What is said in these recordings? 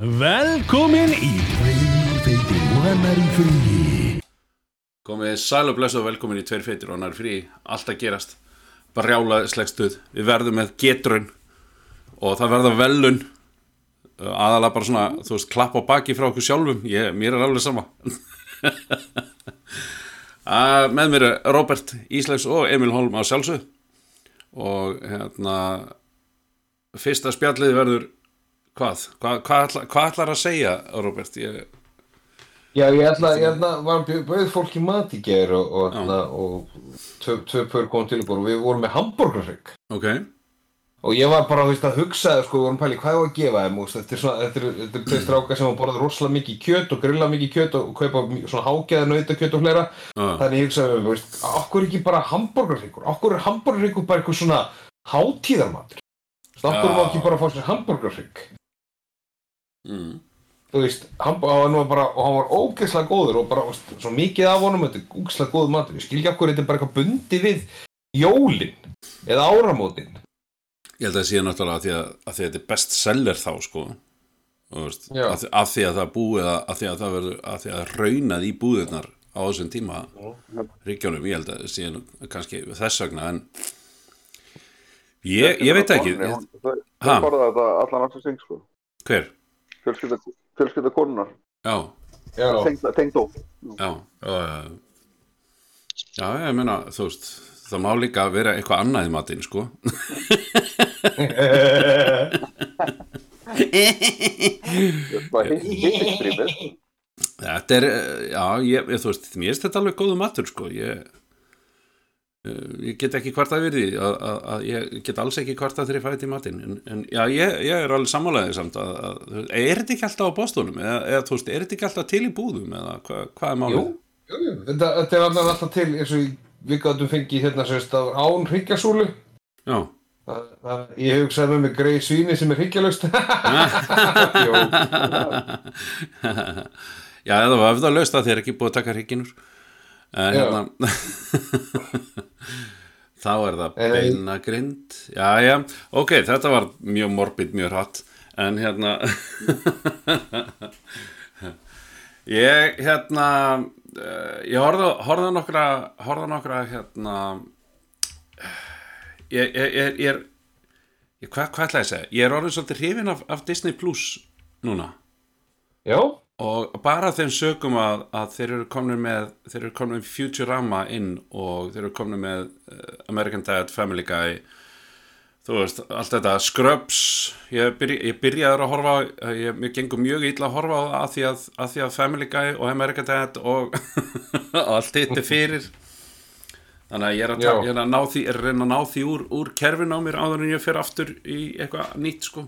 Velkomin í Tveir feitir og annar í fríi. Komið sæl og blessu og velkomin í Tveir feitir og annar frí Allt að gerast. Brjálaðisleg stuð. Við verðum með getrun Og það verða velun. Aðalega bara svona, þú veist, klapp á baki frá okkur sjálfum. Ég, Mér er alveg sama. Að, Með mér er Robert Íslegs og Emil Holm á sjálfsög Og hérna Fyrsta spjallið verður Hvað? Hvað, hvað, ætla, hvað ætlar að segja, Robert? Ég, Já, ég ætla, var bauð fólk í mat í ger og, og, ætla, og tvö, tvö pör kom til og við vorum með hambúrgarrygg ok. Og ég var bara, veist, að hugsa sko, við vorum pæli hvað ég var að gefa þeim og þetta er svona, þetta er, þetta er tveir strákar sem borða rosalega mikið kjöt og grilla mikið kjöt og kaupa svona hágeða nautakjöt og fleira. Ah. þannig ég hugsaði, þú veist, okkur ekki bara hambúrgarryggur, okkur er hambúrgarryggur bara eitthvað svona hátíðarmatur? Okkur má ekki bara fá sér hambúrgarrygg mm. þú veist, hann, hann var bara, og hann var ógeðslega góður og bara, veist, svo mikið af honum, þetta er ógeðslega góður matur, ég skil ekki okkur, þetta er bara eitthvað bundi við jólin eða áramótin. Ég held að það sé náttúrulega að því að, að því að þetta er best seller þá sko veist, að, að því að það búið að, því að það verður að því að raunað í búðirnar á þessum tíma ríkjónum, ég held að það sé kannski þess vegna en ég, ég veit ekki þau borða þetta allan aftur syng sko hver? Fjölskylda, konunar Já, Já, Tengd ó já, já, já, já, ég meina, þú veist, það má líka vera eitthvað annað í matinn, sko. Þetta er, eh, já, ég, ég, þú veist, mér finnst þetta alveg góðu matur, sko, ég, ég get ekki hvartað við því, að, að, að ég get alls ekki hvartað þegar ég fæði í matinn, en, en já, ég, ég er alveg sammálaðið samt að, að, er þetta ekki alltaf á bóstónum, eða, eða, þú veist, er þetta ekki alltaf til í búðum, eða hva, hvað er jú, málið? jú, jú, þetta, þetta er alltaf til, eins og við gáttum fengið hérna sérst á án hryggjasúlu. Já, Það, það, ég hugsaði með mig greið svíni sem er hryggjalöst. Jó, Já, eða var það löst að þér ekki búið að taka hrygginur en hérna þá er það beinagrind. Já, já, ok, þetta var mjög morbid, mjög hratt. En hérna ég hérna uh, ég horfði á nokkra horfði á nokkra hérna ég, ég, er hvað, hvað ætla ég að segja? Ég er orðin svolítið hrifin af, af Disney Plus núna. Já, og bara þeim sögum að, að þeir eru komin með þeir eru komin með Futurama inn og þeir eru komin með uh, American Dad, Family Guy þú veist, allt þetta Scrubs, ég, byrja, ég byrjaður að horfa á- ég, mér gengur mjög illa að horfa að því að, að því að Family Guy og American Dad og, allt er fyrir. Þannig að ég er að, ta- ég er að ná því er að ná því úr, úr kerfin á mér áður en ég fer aftur í eitthvað nýtt sko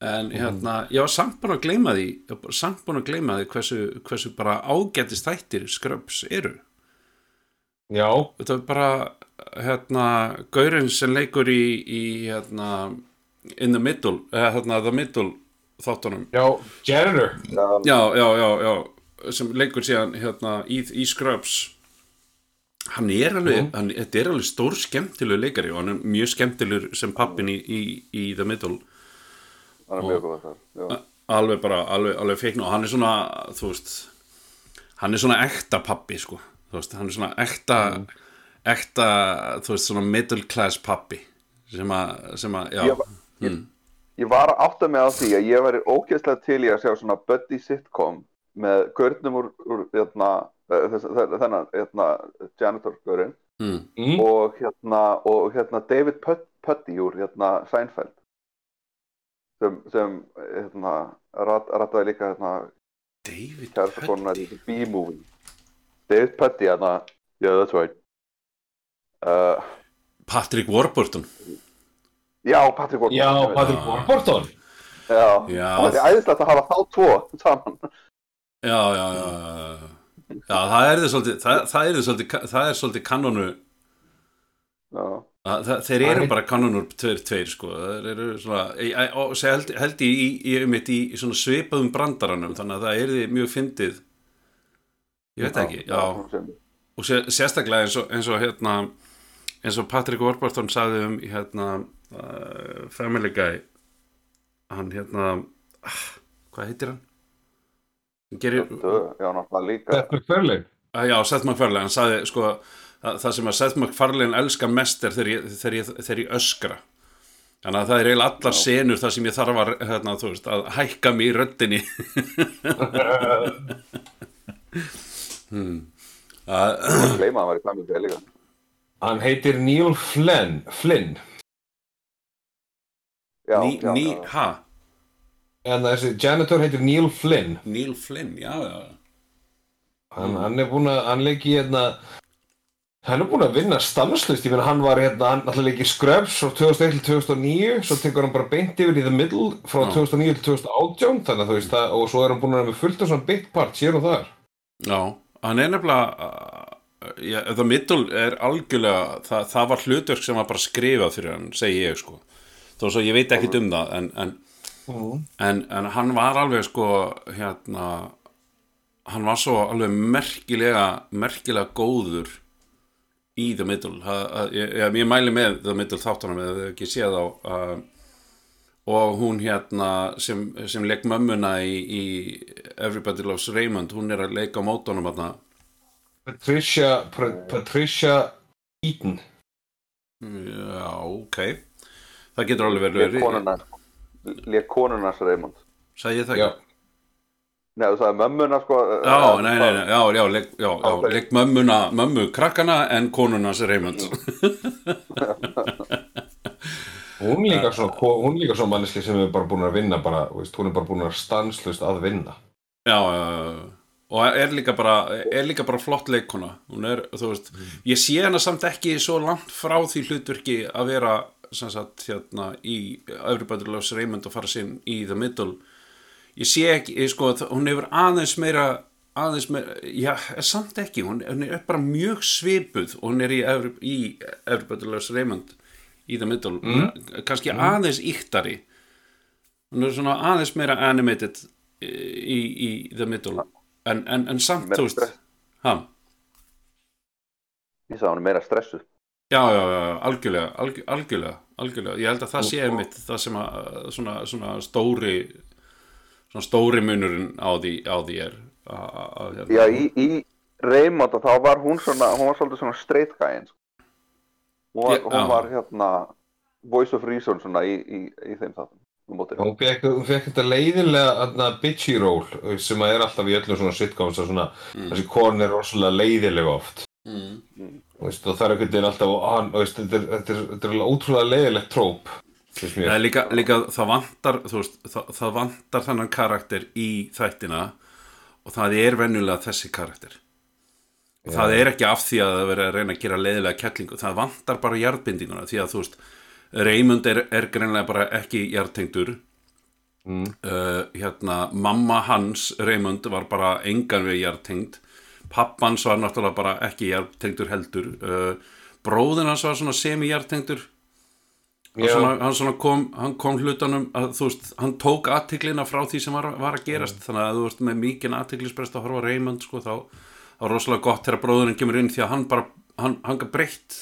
en hérna, ég var samt búin að gleyma því ég var bara samt búin að gleyma því hversu, hversu bara ágætist þættir skröps eru. Já, þetta er bara hérna, gaurinn sem leikur í, í hérna, in the middle eða hérna, the middle þáttunum. Já, janitor. já, já, já, já sem leikur síðan hérna, í, í Scrubs. Hann er alveg hann, þetta er alveg stór skemmtilegu leikari og hann er mjög skemmtilegur sem pappin í, í, í the middle Það er mjög góð já. alveg bara, alveg, alveg feikn og hann er svona, þú veist hann er svona ekta pappi sko, þú veist, hann er svona ekta ekta, þú veist, svona middle class pappi sem að, sem að, já. Ég var- ég, ég var að átta mig á því að ég væri ógeðslega til í að sjá svona buddy sitcom með görnum úr, úr hérna, eh, þennan hérna, janitor görinn mm, Mm. og hérna og hérna David Put- Putty úr hérna Seinfeld sem, sem hérna rat, rataði líka hérna konuna í B-movie. David Putty hérna. Yeah that's right. Uh, Patrick Warburton. Já Patrick Warburton. Já, Patrick Já. Warburton. já, það er æðislegt að hafa þá tvo saman. Já, já, já, já það er þið svolítið það, það er þið svolítið, það er svolítið kanonu já, Það, það, þeir eru er- bara kannunur tveir, tveir sko, þeir eru svona og sé held, held ég í, í, í, í, í svona svipaðum brandaranum þannig að það er því mjög fyndið. Ég veit ekki, já, sem- og sé, sérstaklega eins og, eins og hérna eins og Patrick Warburton sagði um hérna uh, Family Guy. Hann hérna ah, hvað heitir hann? Hann gerir, já, náttúrulega líka Seth MacFarlane. Að já, Seth MacFarlane hann sagði, sko, það, það sem að Seth MacFarlane elskar mest er þegar ég, þegar ég, þegar ég öskra. Þannig að það er eiginlega allar senur þar sem ég þarf að, hérna, veist, að hækka mig í röddinni. Hmm. að hann heitir Neil Flynn Flynn. Já, ný, já, ný, já. ha? En þessi janitor heitir Neil Flynn. Neil Flynn, já, já. Hann, hann er búinn að, hann leiki hérna Hann er búinn að vinna stanslust, ég meina hann var hérna, hann alltaf leikið Scrubs frá 2001 til 2009, svo tekur hann bara beint yfir í The Middle frá Já. 2009 til 2018, þannig að þú veist það, og svo er hann búinn að vera með fullt af svona bit parts hér og þar. Já, hann er nefnilega uh, já, The Middle er algjörlega það, það var hlutverk sem var bara skrifað fyrir hann, segi ég sko þó svo ég veit ekkit um það en, en, en, en hann var alveg sko hérna hann var svo alveg merkilega merkilega góður í The Middle. Það, að, ég, ég, ég mæli með The Middle þáttunum eða þau ekki séð á uh, og hún hérna sem, sem leik mömmuna í, í Everybody Loves Raymond hún er að leika á mótunum hérna Patricia, Patricia Eaton. já, ok. Það getur alveg verið konuna lék konuna hans Raymond. Sagði ég það ekki? Nei, þú sagði mömmuna sko Já, nei, nei, nei, já, já, leik, já, já, Ok. leik mömmuna, mömmu krakkana en konuna sér Raymond. Hún líka svona, ko- hún líka svona manneski sem er bara búin að vinna bara, veist, hún er bara búin að stanslust að vinna. Já, já, já, og er líka bara er líka bara flott leikona hún er, þú veist, ég sé hana samt ekki svo langt frá því hlutverki að vera sem sagt, hérna í Everybody Loves Raymond og fara sinn í The Middle ég sé ekki, ég, sko, hún hefur aðeins meira aðeins meira, já, er samt ekki hún, hún er bara mjög svipuð og hún er í, Loves Raymond í The Middle. Mm. kannski aðeins íktari. Hún er svona aðeins meira animated í, í The Middle. En, en, en samt, Meira þú veist stress. ha, ég sagði hann er meira stressuð. Já, já, já, algjörlega, alg, algjörlega algjörlega, ég held að það sé einmitt það sem að svona, svona stóri svona stóri munurinn á því, á því er að, að, að, hérna. já, í, í Raymond þá var hún svona hún var svolítið svona straight guy eins hún var, Já, hún já. var hérna voice of reason svona í, í, í þeim þáttum um. Hún fekk, hún fekk þetta leiðilega aðna, bitchy role sem að er alltaf í öllum svona sitcoms að svona, þessi kon er rosalega leiðilega oft mm. Þú veist, og það er einhvern veginn alltaf og þú veist, þetta er, þetta er, er alveg ótrúlega leiðilegt tróp Það líka, líka það vantar veist, það, það vantar þennan karakter í þættina og það er venjulega þessi karakter. Og það er ekki af því að það verið að reyna að gera leiðilega kettlingu, það vantar bara jarðbindinguna því að þú veist Raymond er, er greinlega bara ekki jarðtengdur. Mm. uh, hérna, mamma hans Raymond var bara engan við jarðtengd. Pappans var náttúrulega bara ekki jarðtengdur heldur. Uh, bróðin hans var svona semi-jarðtengdur hann svona, hann svona kom, hann kom hlutanum að veist, hann tók aðtiklina frá því sem var, var að gerast, þannig að þú veist með mikinn aðtiklisbrest að horfa Raymond sko, þá, þá er rosalega gott þegar bróðurinn kemur inn því að hann bara, hann, hann gaf breytt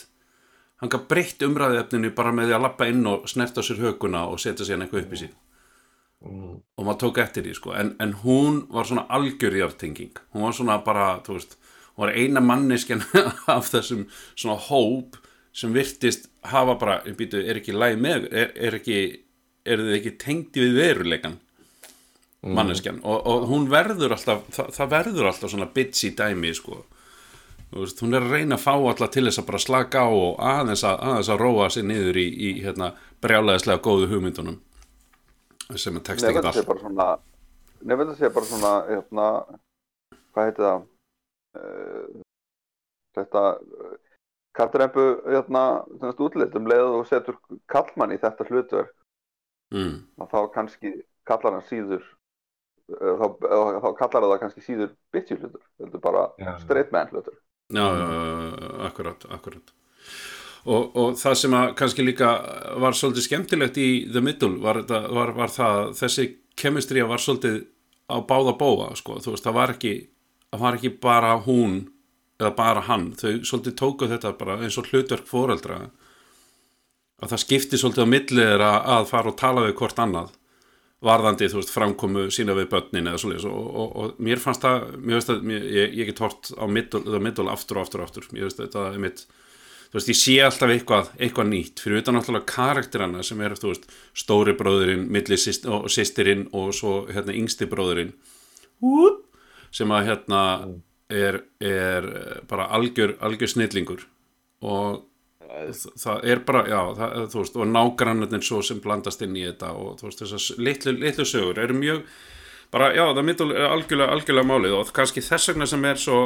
hann gaf breytt umræðefninu bara með því að lappa inn og snerta sér hökuna og setja sér eitthvað upp í sín Mm. og maður tók eftir því sko. En, en hún var svona algjörjartenging hún var svona bara, þú veist hún var eina manneskjan af þessum svona hóp sem virtist hafa bara, býtu, er ekki læg með, er, er ekki er þið ekki tengdi við veruleikan manneskjan? Og, og hún verður alltaf, það, það verður alltaf svona bitchy dæmi sko. Þú veist, hún er að reyna að fá alla til þess að bara slaka á og aðeins að, aðeins að róa sig niður í, í hérna, brjálæðislega góðu hugmyndunum sem er tekst ekkert allt. bara svona Nefnir þetta sé bara svona hérna, hvað heitir það? Uh, þetta kattrempu hérna, útlit um leið og setur kallmann í þetta hlutverk mm. að þá kannski kallar hann síður uh, þá, uh, þá kallar það kannski síður bitchy hlutur heldur bara Já. straight man hlutur Já, já, já, akkurat, akkurat og, og það sem að kannski líka var svolítið skemmtilegt í The Middle var, þetta- var, var það að þessi kemistría var svolítið á báða bóa sko. þú veist, það var ekki það var ekki bara hún eða bara hann, þau svolítið tóku þetta bara eins og hlutverk fóreldra að það skipti svolítið á milli þeirra að fara og tala við hvort annað varðandi, þú veist, framkomu sína við börnin eða svoleiðis. Og, og, og mér fannst það, mér veist að ég, ég get hort á middle aftur og aftur og aftur. Mér veist þetta er mitt þú veist, ég sé alltaf eitthvað, eitthvað nýtt. Fyrir utan náttúrulega karakterana sem er, þú veist stóri bróðurinn, milli sýst, og sýstirinn og svo, hérna, yngsti bróðurinn sem að, hérna er, er bara algjör, algjör snillingur. Og það er bara, já, það, þú veist og nágrannarnir svo sem blandast inn í þetta og þú veist, þessar litlu, litlu sögur eru mjög, bara, já, það er algjörlega, algjörlega málið og kannski þess vegna sem er svo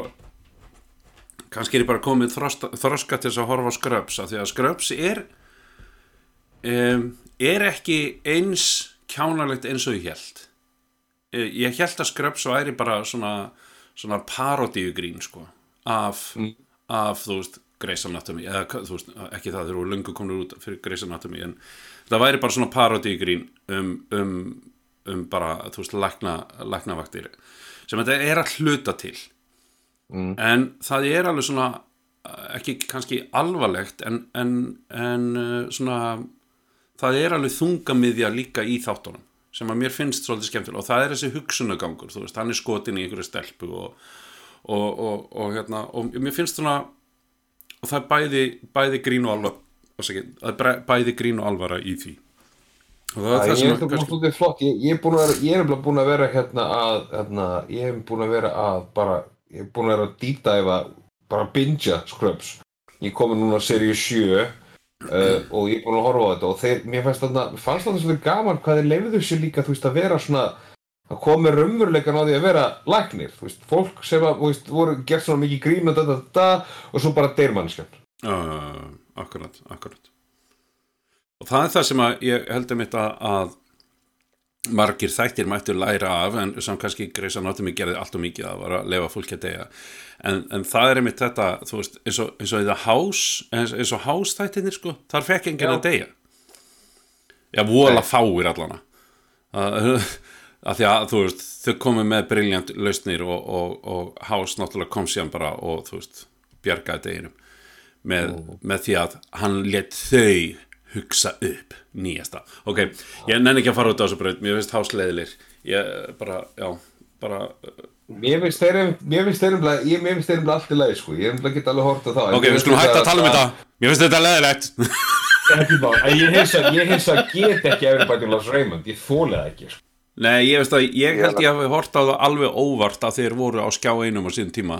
kannski er ég bara komið þroska, til þess að horfa á Scrubs af því að Scrubs er um, er ekki eins kjánalegt eins og ég held Eh, ég held að Scrubs væri bara svona, svona parodíugrín sko af, af þú veist Grey's Anatomy, eða þú veist ekki það þeir eru löngu komnir út fyrir Grey's Anatomy en það væri bara svona parodíugrín um, um, um bara þú veist lækna, læknavaktir sem þetta er að hluta til. En það er alveg svona ekki kannski alvarlegt en, en, en uh, svona það er alveg þungamiðja líka í þáttunum sem að mér finnst svolítið skemmtilega og það er þessi hugsunagangur, þú veist, hann er skotin í einhverju stelpu og, og, og, og hérna, og mér finnst svona og það er bæði, bæði grín og alvar ásækið, það er bæ- bæði grín og alvara í því. Og það er Það það ég sem er að kannski, flott, ég, ég er vera, ég er búin að vera hérna að, hérna, ég er búin að vera að bara, ég er búin að vera að dýtæfa, bara bingja Scrubs. Ég komi núna að seríu 7 uh, og ég er búin að horfa á þetta og þeir, mér fannst þarna, svolítið gaman hvað þeir lefðu sér líka, þú veist, að vera svona, að koma raunveruleikan á því að vera læknir, þú veist, fólk sem að, veist, voru gert svona mikið grín og þetta, þetta og svo bara deyrmannskjönd. uh, akkurat, akkurat og það er það sem að ég heldur mitt að, að margir þættir mættu læra af en sem kannski Grey's Anatomy gerði allt og mikið að var að lefa fólki að deyja. En, en það er einmitt þetta veist, eins og, það House eins, og House þættirnir sko, þar fekk enginn að deyja. Já, vola fáir allana að, að því að þú veist þau komu með briljant lausnir og, og, og House náttúrulega kom síðan bara og þú veist, bjargaði deginum með, með því að hann let þau hugsa upp nýjasta. Ok, ég nenni ekki að fara út á þessu braut. Mér finnst House leiðilir ég bara, já, bara Mér finnst þeir, mér finnst þeir, nefnilega- ég, mér finnst þeir nefnilega allt í lagi, sko, ég er nefnilega get alveg hort á það. ok, við skulum hætta að tala um þetta. Mér finnst þetta Ekki en ég hins að, ég hins að get ekki Everybody Loves Raymond, ég þóli það ekki, sko. Nei, ég veist að ég held ég hafi hort á það alveg óvart að þeir voru á skjá einum á síðan tíma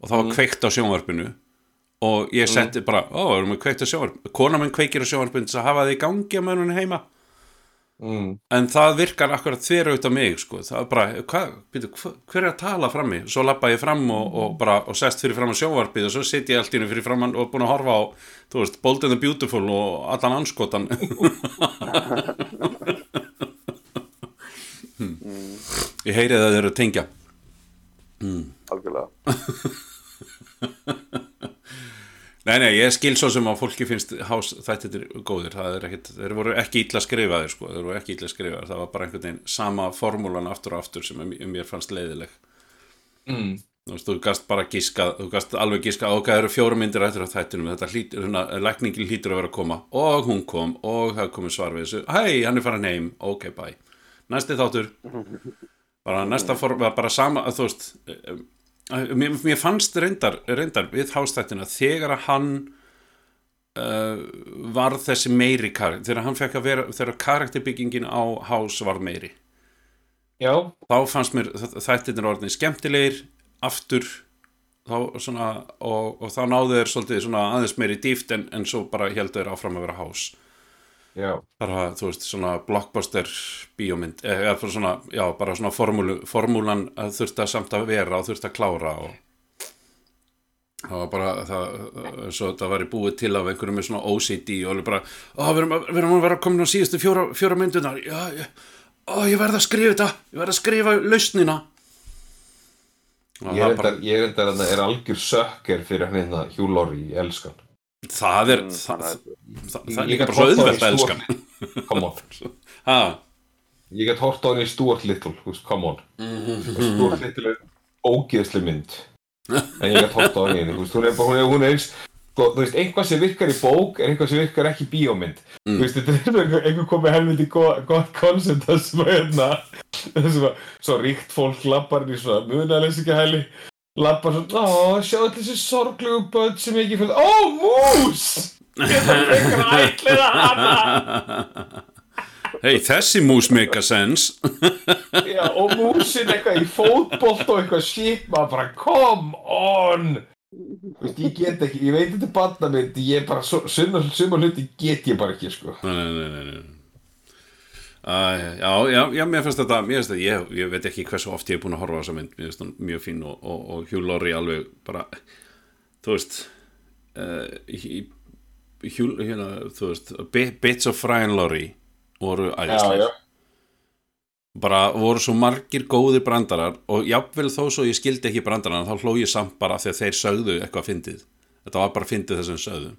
og það var kveikt á sjónvarpinu og ég setti bara, ó, erum við kveikt á sjónvarpinu kona minn kveikir á sjónvarpinu til að hafa þið í gangi að mönnun heima. Mm. en það virkar akkurat þér auðvitað mig sko, það er bara, hva, býtu, hver er að tala frammi, svo lappa ég fram og, og bara, og sest fyrir fram á sjónvarpið og svo sitt ég allt í hennu fyrir fram og búin að horfa á þú veist, Bold and the Beautiful og allan anskotan ég heyri það þeir eru að tengja. Algjörlega Nei, nei, ég skil svo sem að fólki finnst þættir góðir, það er ekkit, þeir voru ekki illa skrifaðir sko, þeir voru ekki illa skrifaðir, það var bara einhvern veginn sama formúlan aftur og aftur sem mér fannst leiðileg. Mm. Þú veist, þú gast bara giskað, þú gast alveg giskað, ok, það eru fjóra myndir eftir á þættinum, þetta hlýtur, hérna, lækningin hlýtur að vera að koma. Og hún kom og það komið svar við þessu, hei, hann er farin heim, ok, bye. Næsti þáttur, bara næsta form, bara sama, þú veist, mér, mér fannst reyndar, reyndar við hástættina þegar að hann uh, var þessi meiri karakter, þegar hann fekk að vera, þegar karakterbyggingin á hás var meiri. Já, þá fannst mér þættirnir orðin skemmtilegir aftur þá, svona, og, og þá náðu þeir svolítið svona aðeins meiri dýft en, en svo bara heldur þeir áfram að vera hás bara, þú veist, svona blockbuster bíómynd, eh, eða bara svona já, bara svona formúlu, formúlan að þurfti að samt að vera og þurfti að klára og það var bara það, svo þetta var í búið til af einhverjum með svona OCD og alveg bara, ó, við erum, að- við erum að vera komin á síðustu fjóra, fjóra myndunar já, já, ó, ég verð að skrifa þetta ég verð að skrifa lausnina. Ég það er endar, er endar, er algjör sökker fyrir hérna Hugh Laurie, ég elskan. Það er Mm, það, það, er- það, er líka bara svo auðvelt að elska Stuart- Come on. ha, Ég get hort á hann í Stuart Little, þú veist, come on. Mhm. Stuart Little er ógeðsli mynd. En ég get hort á henni, þú veist, hún er bara, hún er, hún er eins, sko, þú veist, einhvað sem virkar í bók er einhvað sem virkar ekki í bíómynd þú veist, þetta er einhver, komið helviti gott go koncept að hérna sem að, svo ríkt fólk lappar í svona munalesingahæli lappar svona, ó, sjá þessi sorglegu börn sem ekki fyrir, ó, mús! Ég þarf frekar að ætliða hana Hei, þessi mús make a sense. Já, og músin eitthvað í fótbolt og eitthvað shit, maður bara, come on. Þú veist, ég get ekki, ég veit þetta er barnamynd, ég er bara, summa hluti get ég bara ekki, sko. Nei, nei, nei, nei, nei. Æ, já, já, já, mér finnst þetta, mér finnst þetta, ég, ég veit ekki hversu oft ég er búin að horfa á þessa mynd, mér finnst þetta mjög fín og, og, og Hugh Laurie alveg bara, þú veist, uh, Hugh, hérna, þú veist, Bi- Bits of Ryan Laurie voru æðislega. Bara voru svo margir góðir brandarar og jafnvel þó svo ég skildi ekki brandarana þá hló ég samt bara að þeir sögðu eitthvað fyndið. Þetta var bara fyndið þessum sögðu.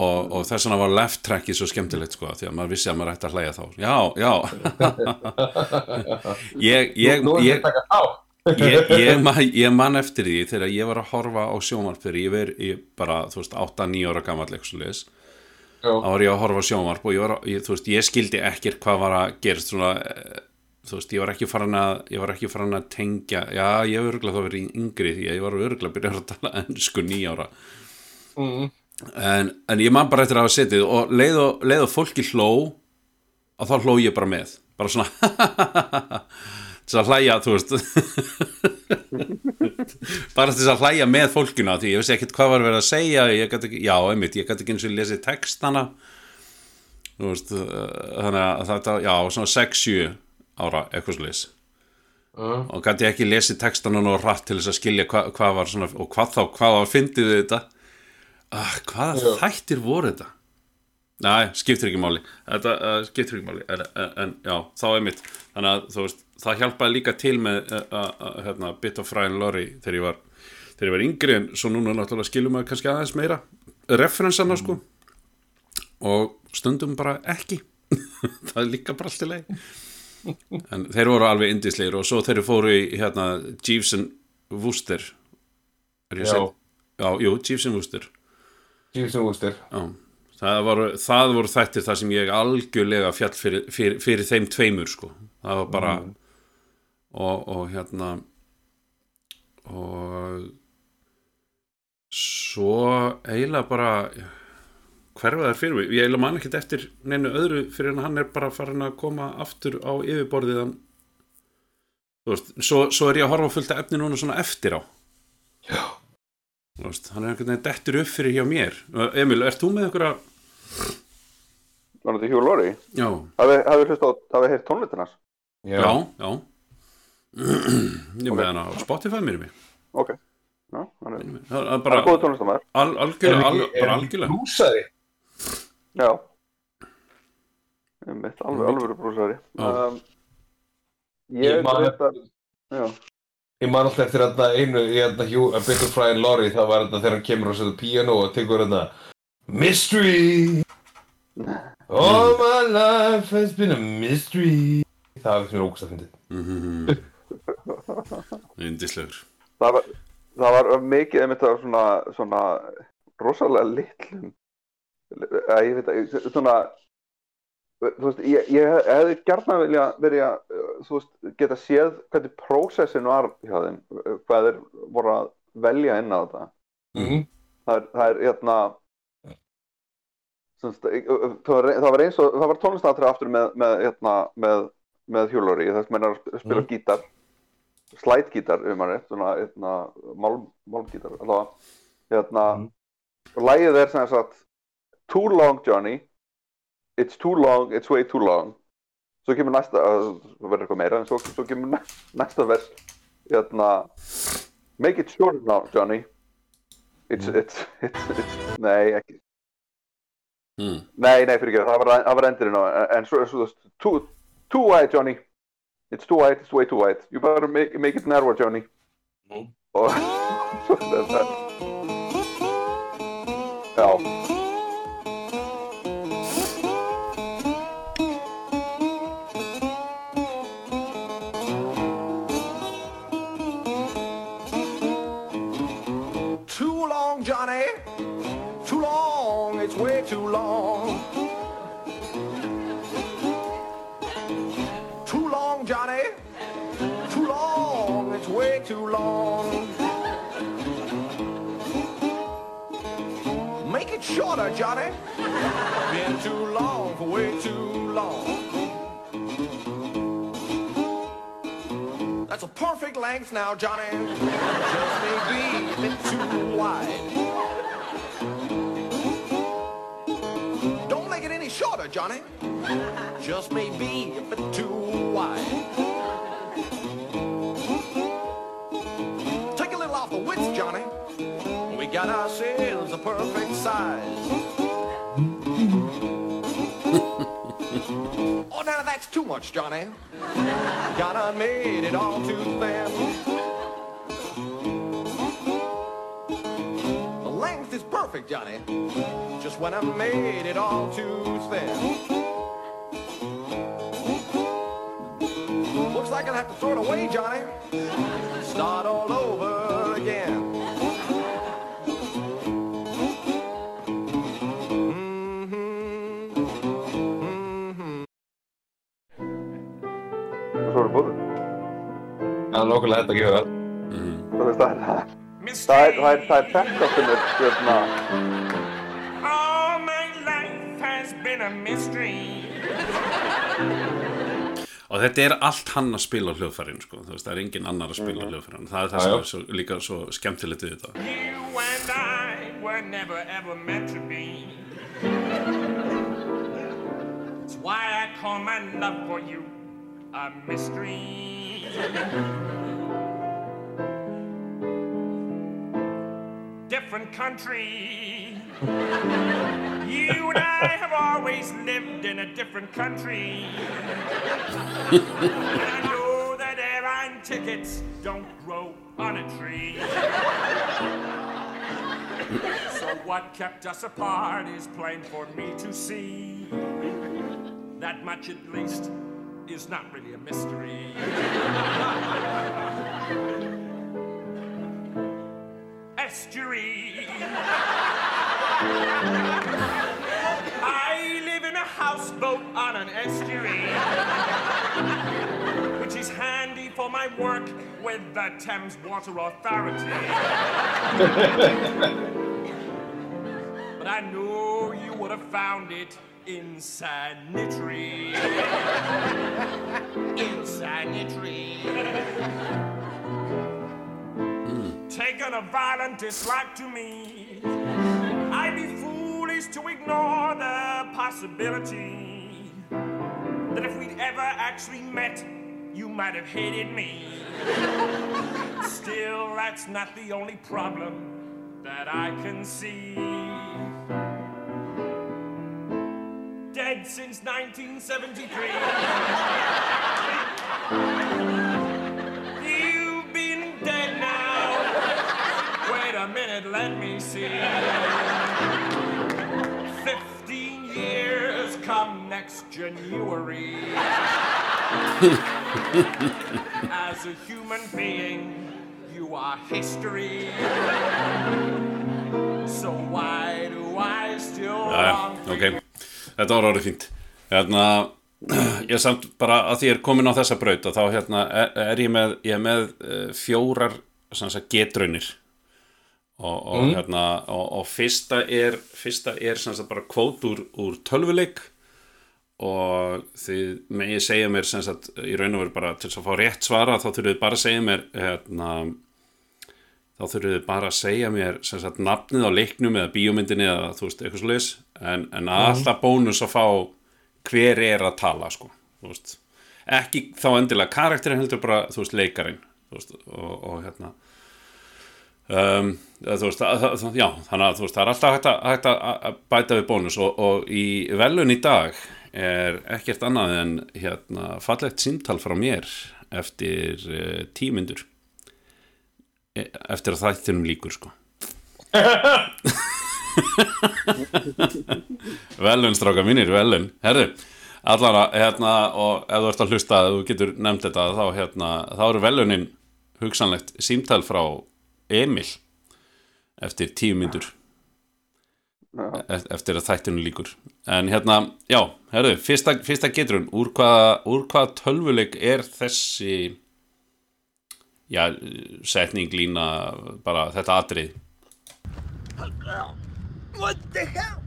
Og, og þess vegna var left trackið svo skemmtilegt sko því að maður vissi að maður ætti að hlæja þá. Já, já. ég, ég, ég, ég, ég, man, ég man eftir því þegar ég var að horfa á sjónvarp fyrir ég verið bara, þú veist, 8-9 ára gammal leis þá var ég að horfa á sjónvarp og ég, var, að- ég, þú veist, ég skildi ekkert hvað var að gerast svona, eh, þú veist, ég var ekki farin að ég var ekki farin að tengja já, ég hef örgulega þá verið yngri því að ég var örgulega að byrja að tala ennsku nýjára mm, en, en ég man bara eftir að hafa setið og leið og, leið og fólki hló og þá hló ég bara með. Bara svona til að hlæja, þú veist. Bara til að hlæja með fólkinu því. Ég vissi ekkert hvað var verið að segja ekki, já, einmitt, ég gæti ekki eins og lesið textana. Þú veist uh, þannig að þetta, já, svona 6-7 ára, eitthvað leys uh, og gæti ekki lesið textana nú rætt til þess að skilja hva, hvað var svona og hvað þá, hvað var fyndið þetta ah, hvaða Já. þættir voru þetta? Næ, skiptir ekki máli. Þetta uh, skiptir ekki máli. En, en, já, þá er mitt þannig að þú veist, það hjálpaði líka til með uh, uh, hérna, Bit of Ryan Laurie þegar ég var, þegar ég var yngri en svo núna náttúrulega skilum maður kannski aðeins meira referensana sko. Og stundum bara ekki. Það er líka bara allt í leið en þeir voru alveg indislegir og svo þeir fóru í hérna Jeeves and Wooster. Er ég að segja? Já, jú, Jeeves and Wooster Ústir já. Það, voru, það voru þættir það sem ég algjörlega fjall fyrir, fyrir, fyrir þeim tveimur sko það var bara og, og hérna og svo eiginlega bara hverfa þær fyrir mig ég eiginlega man ekkert eftir neinu öðru fyrir en hann er bara farin að koma aftur á yfirborðiðan þú veist, svo, svo er ég að horfa fullt af efni núna svona eftir á Já. Þú veist, hann er einhvern veginn dettur upp fyrir hjá mér Emil, ert þú með einhverja Var þetta Hugh Laurie? já, Hafið hafið hlust á, hafið heyrt tónlistin hans? já, já ég með hann á Spotify mér mig Ok. Já, hann er, það er hann er bara góð tónlistamæður. al, algjörlega, al, bara algjörlega Blúsari Já. Mitt alveg alveg brúsari. Já. Um, Ég ég man reyndar, já. Ég man alltaf eftir þarna einu í þarna Hugh, A Bit of Ryan Laurie það var þarna þegar hann kemur og setur piano og tekur þarna Mystery. All my life has been a mystery. Það var sem er ógust að fyndið. Indislegur Það var, það var mikið einmitt af svona, svona rosalega litlum að ég veit að svona veist, ég, ég hefði gjarnan vilja verið að, geta séð hvernig prósessin var hjá þeim hvað þeir voru að velja inn á þetta mm. það er, það er hérna semst, það, var, það var eins og það var tónlistatri aftur með, með, hérna, með, með hjólóri þess að menna að spila Mm. gítar slætgítar um hann svona hérna, málm, málmgítar hérna, Mm. og lagið er sem sagt Too long Johnny It's too long, it's way too long svo kemur næsta það verður eitthvað meira en svo, svo kemur næ- næsta vers hérna Make it short now Johnny It's, it's, it's, it's nei, ekki mm. Nei, nei, fyrir ekki, það var, það var endurinn en svo, too, too wide, Johnny. It's too wide, it's way too wide. You better make, make it narrow, Johnny. Mm. Og svo þetta. Já, shorter, Johnny. Been too long for way too long. That's a perfect length now, Johnny. Just maybe a bit too wide. Don't make it any shorter, Johnny. Just maybe a bit too wide. Take a little off the width, Johnny. Got ourselves a perfect size. oh, now that's too much, Johnny. Gotta made it all too thin. The length is perfect, Johnny. Just when I made it all too thin. Looks like I'll have to throw it away, Johnny. Start all over svo er búið Það er nokkulega hægt að gefa það. þú veist það er það er, það er, það er þetta sem er hérna All my life has been a mystery. og þetta er allt hann að spila hljóðfærin sko. Þú veist, það er engin annar að spila á hljóðfærin það er það sem er svo, líka svo skemmtilegt við þetta You and I were never ever meant to be. It's why I call my love for you a mystery. Different country. You and I have always lived in a different country. and I know that airline tickets don't grow on a tree. so what kept us apart is plain for me to see. That much at least is not really a mystery. Estuary. I live in a houseboat on an estuary, which is handy for my work with the Thames Water Authority. but I know you would have found it insanitary. insanitary. Taken a violent dislike to me. I'd be foolish to ignore the possibility that if we'd ever actually met, you might have hated me. Still, that's not the only problem that I can see. Dead since 1973. You've been dead now. Wait a minute, let me see. 15 years come next January. As a human being, you are history. So why do I still Jæja, long for ok, you? Þetta var orðið fínt. Hérna, ég samt bara að því ég er komin á þessa braut og þá hérna er, er ég með, ég er með uh, fjórar getraunir og, og hérna og, og fyrsta er fyrsta er bara kvót úr, úr tölvuleik. Og þið megið segja mér sagt í raun og veru bara til að fá rétt svara þá þurfið bara að segja mér hérna þá þurfið þið bara að segja mér sagt nafnið á leiknum eða bíómyndinni eða þú veist, eitthvað svo en, en alltaf bónus að fá hver er að tala sko, ekki þá endilega karakterin heldur bara þú veist, leikarinn þú veist, og, og hérna. Um, þú veist, að, það, já, þannig að þú veist, það er alltaf hægt að, hægt að að bæta við bónus. Og, og í velun í dag er ekkert annað en hérna fallegt símtal frá mér eftir uh, tímyndur eftir að þættinum líkur sko. Velun stráka mínir, velun herðu, allara hérna, og ef þú ert að hlusta ef þú getur nefnt þetta þá, hérna, þá eru velunin hugsanlegt símtal frá Emil eftir tíu myndur eftir að þættinu líkur en hérna, já, herðu fyrsta, fyrsta úr hvaða, úr hvaða tölvuleik er þessi já, setning lína bara þetta atrið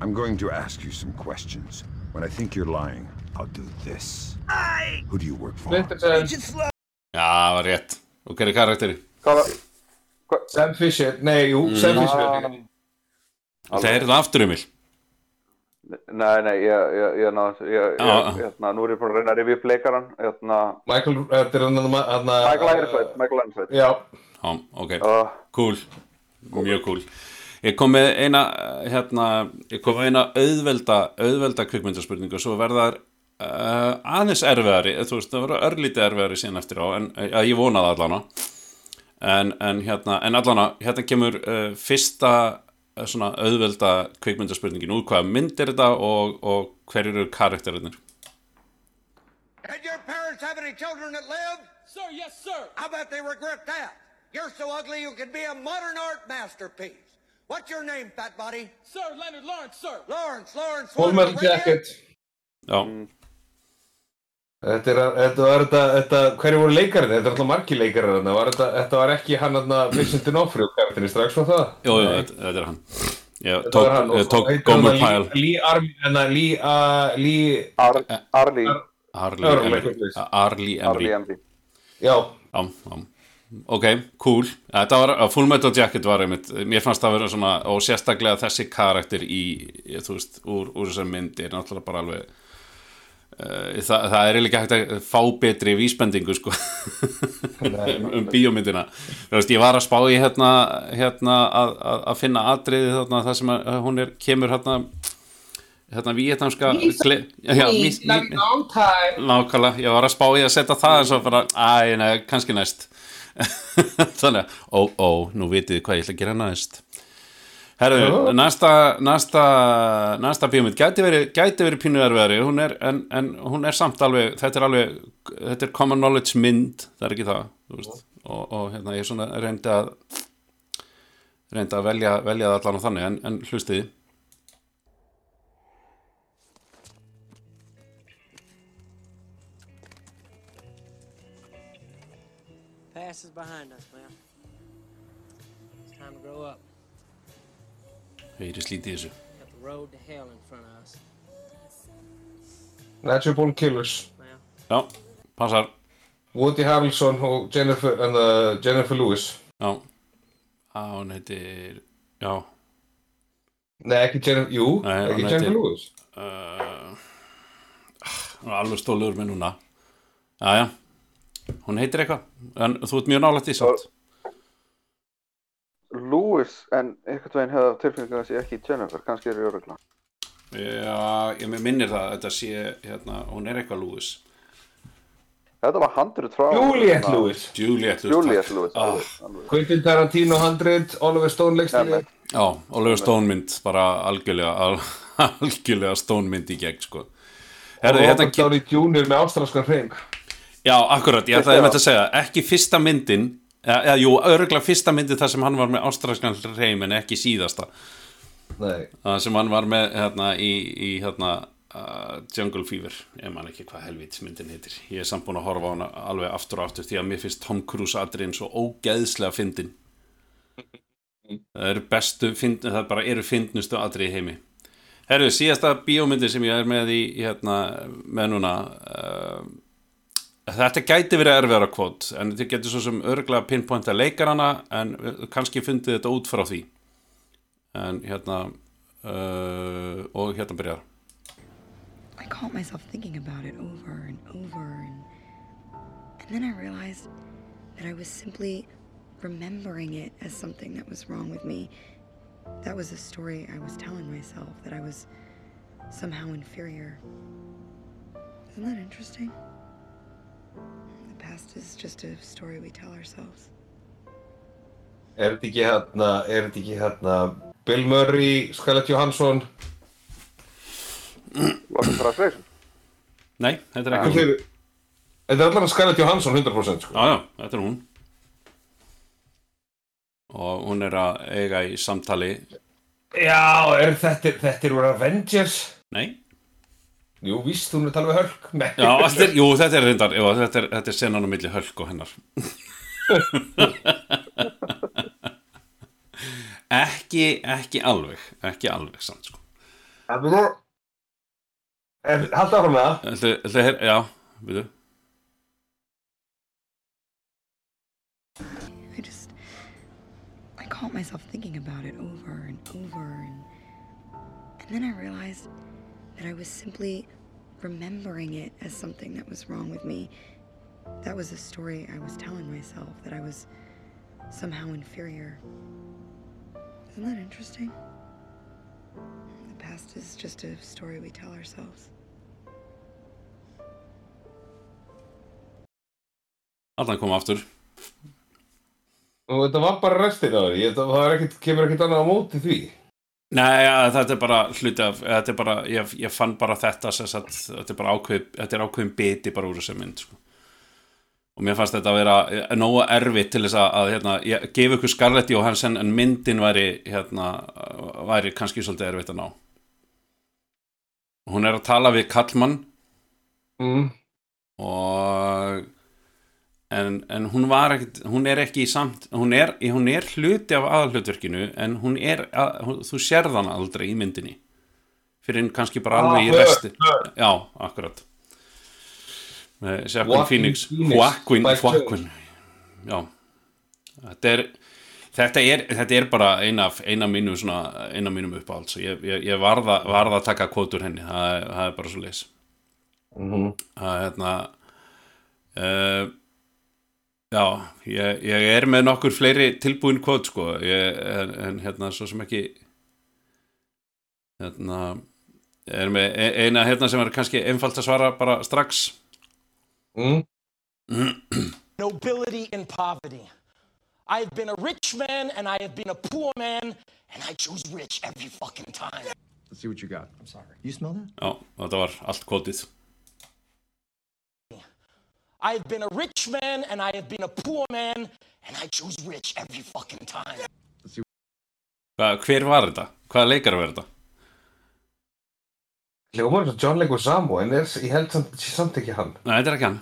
I'm going to ask you some questions. When I think you're lying, I'll do this. Who do you work for? Já, það var rétt og hver er karakteri? Sam Fisher, nei, jú, Sam Fisher það er það aftur um Nei, nei, ég, ég, ég, hérna, nú er ég búin að reyna að rifja upp leikaran, hérna, Michael, þetta er hann hann Michael Ironsveit, Michael Ironsveit. Já, já, ok, Uh, cool. Mjög cool. Ég kom með eina hérna, ég kom með eina auðvelda auðvelda kvikmyndaspurningu og svo verðar uh, aðeins erfiðari þú veist, það verður örlítið erfiðari síðan eftir á en að ég vonaði allana en, en hérna, en allana hérna kemur uh, fyrsta svona auðvelda kvikmyndaspurningin úr hvaða mynd er þetta og, og hverjir eru karakterinir Did your parents have any children that lived? Sir, yes, sir. I bet they regret that. You're so ugly you could be a modern art masterpiece. What's your name, fat body? Sir, Leonard Lawrence, sir. Lawrence, Lawrence. Redhead? Jacket já, Þetta er, þetta var þetta, þetta, hverju voru leikarinn? Þetta er alltaf margi leikarinn þarna, var þetta, þetta var ekki hann þarna Vincent D'Onofrio karakterinn strax frá það? jú, jú, þetta, þetta er hann ég Þetta tók, var hann og ég tók Gomer Pyle Lee Army, en að Lee, uh, Lee, Ar Arli, Arlie Örlega, Emery eitthvað Arlie Arli Emery Emri. já, Já, já. Ok, cool. Þetta var, að Full Metal Jacket var einmitt, mér fannst það að vera svona, og sérstaklega þessi karakter í, þú veist, úr, úr þessar myndi er náttúrulega bara alveg, uh, það, það er ekki hægt að fá betri vísbendingu, sko, um, um bíómyndina. Veist, ég var að spá í hérna, hérna að, að, að finna atriði þarna, það sem að, hún er, kemur hérna, hérna vietnamska, Nákvæmlega, ég var að spá í að setja það en svo bara, æ, kannski næst. Þannig að, ó, ó, nú vitið hvað ég ætla að gera næst Herðu, næsta næsta, næsta bíómynd. Gæti verið, gæti verið pínu erfiðari. Hún er, en, en hún er samt alveg þetta er alveg, þetta er common knowledge mynd það er ekki það, þú veist. Og, og hérna, ég svona reyndi að reyndi að velja, velja það allan á þannig, en, en hlustiði Past is behind us, Heyri slítið þessu. Natural Born Killers. Já, passar, Woody Harrelson og Jennifer, and, uh, Jennifer Lewis. Já. Á, hún heitir, já. Nei, ekki Jennifer, jú, Nei, ekki heitir- Jennifer Lewis. uh, hún er alveg stóluður með núna. Jæja, hún heitir eitthvað en þú ert mjög nálægt í samt Lewis, en einhvern veginn hefði tilfengjum að sé ekki Jennifer, kannski er ég örugla. Já, ég minnir það að þetta sé hérna, hún er eitthvað Lewis Þetta var handrið frá... Juliette hérna, Lewis Juliette Lewis, Ah. Quentin Tarantino 100, Oliver Stone leikstýri Nei, Já, Oliver Stone mynd bara algjörlega al, algjörlega Stone mynd í gegn sko. Herðu, hérna, Robert Downey Jr. með ástralskan hreim já, akkurat, ég ætlaði með að segja ekki fyrsta myndin eða, jú, örgulega fyrsta myndin þar sem hann var með ástralskan hreim en ekki síðasta. Nei, það sem hann var með hérna, í, í hérna, uh, Jungle Fever ég man ekki hvað helvitsmyndin heitir. Ég er samt búin að horfa á hana alveg aftur og aftur því að mér finnst Tom Cruise atriðin svo ógeðslega fyndin. Það eru bestu fyndin, það bara eru fyndnustu atrið heimi. Herru, síðasta bíómyndi sem ég er með í hérna, með núna uh, þetta gæti verið erfiðara kvot en þið getur svo sem örgulega pinpointa leikarana en uh, kannski fundið þetta út frá því en hérna uh, og hérna byrjar I caught myself thinking about it over and over and and then I realized that I was simply remembering it as something that was wrong with me. That was a story I was telling myself that I was somehow inferior. Isn't that interesting? The past is just a story we tell ourselves. er þetta ekki hérna, er þetta ekki hérna Bill Murray, Scarlett Johansson Locking Translation. Nei, þetta er ekki hún? Þetta er allan Scarlett Johansson 100% sko. Já, já, þetta er hún og hún er að eiga í samtali Já, er þetta, þetta er úr Avengers Nei, Jú, víst, hún er að tala við Hulk Nei, já, þetta er, jú, þetta er reyndar jú, þetta er, þetta er senan á milli hölk og hennar ekki, ekki alveg ekki alveg samt sko En þú En halda áfram með það ætli, her, já, veitu I just. I caught myself thinking about it over and over and. And then I realized that I was simply remembering it as something that was wrong with me. That was a story I was telling myself, that I was somehow inferior. Isn't that interesting? The past is just a story we tell ourselves. Allan kom aftur Og þetta var bara restin af því Þetta var ekkit, kemur ekkert annað á móti því Nei, ja, þetta er bara hluti af þetta er bara, ég, ég fann bara þetta sem sagt, þetta er bara ákveð, þetta er ákveðin biti bara úr þessu mynd sko. og mér fannst þetta að vera eh, nógu erfitt til þess að, að hérna, ég gef ykkur Scarlett Johansson en myndin væri hérna, væri kannski svolítið erfitt að ná hún er að tala við Kallmann mm. og en, en hún var ekkit hún er ekki í samt hún er, hún er hluti af aðalhlutverkinu en hún er, að, hún, þú sérð hann aldrei í myndinni. Fyrir kannski bara alveg í Ah, resti. Já, akkurat. Með Joaquin Phoenix. Joaquin, Joaquin. Já. Þetta er Þetta er, þetta er bara eina eina mínum, mínum uppáhalds. Ég, ég, ég varða, varða að taka kvótur henni. Það, er- það er bara svo leis Mhm. að hérna uh, já, ég, ég er með nokkur fleiri tilbúin kvot sko ég, en, en hérna svo sem ekki hérna er með e- eina hérna sem er kannski einfalt að svara bara strax mm. nobility and poverty. I have been a rich man and I have been a poor man, and I choose rich every fucking time. Let's see what you got. I'm sorry. You smell that? já, þetta var allt kvotið I have been a rich man and I have been a poor man, and I choose rich every fucking time. Hva, hver var þetta? hvaða leikar var þetta? Hljómar eins og John Leguizamo en er, ég held samt, samt ekki hann Nei, þetta er ekki hann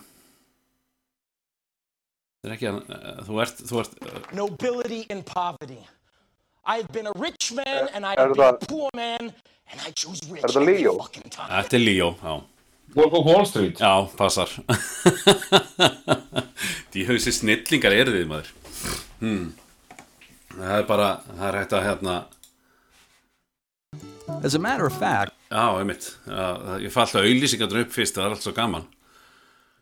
þetta er ekki hann Eh, þú ert, þú ert eh, Nobility and poverty. I have been a rich man and I Er have been a poor man, and I choose rich Er every Leo? fucking time. Þetta er Leo, já Wolf of Wall Street. Já, passar. Því hausi snillingar eru þið maður. Hmm. Það er bara, það er hægt að hérna. As a matter of fact, Já, einmitt. Já, það- Ég fæ alltaf auðlýsingarnar upp fyrst Það er allt svo gaman.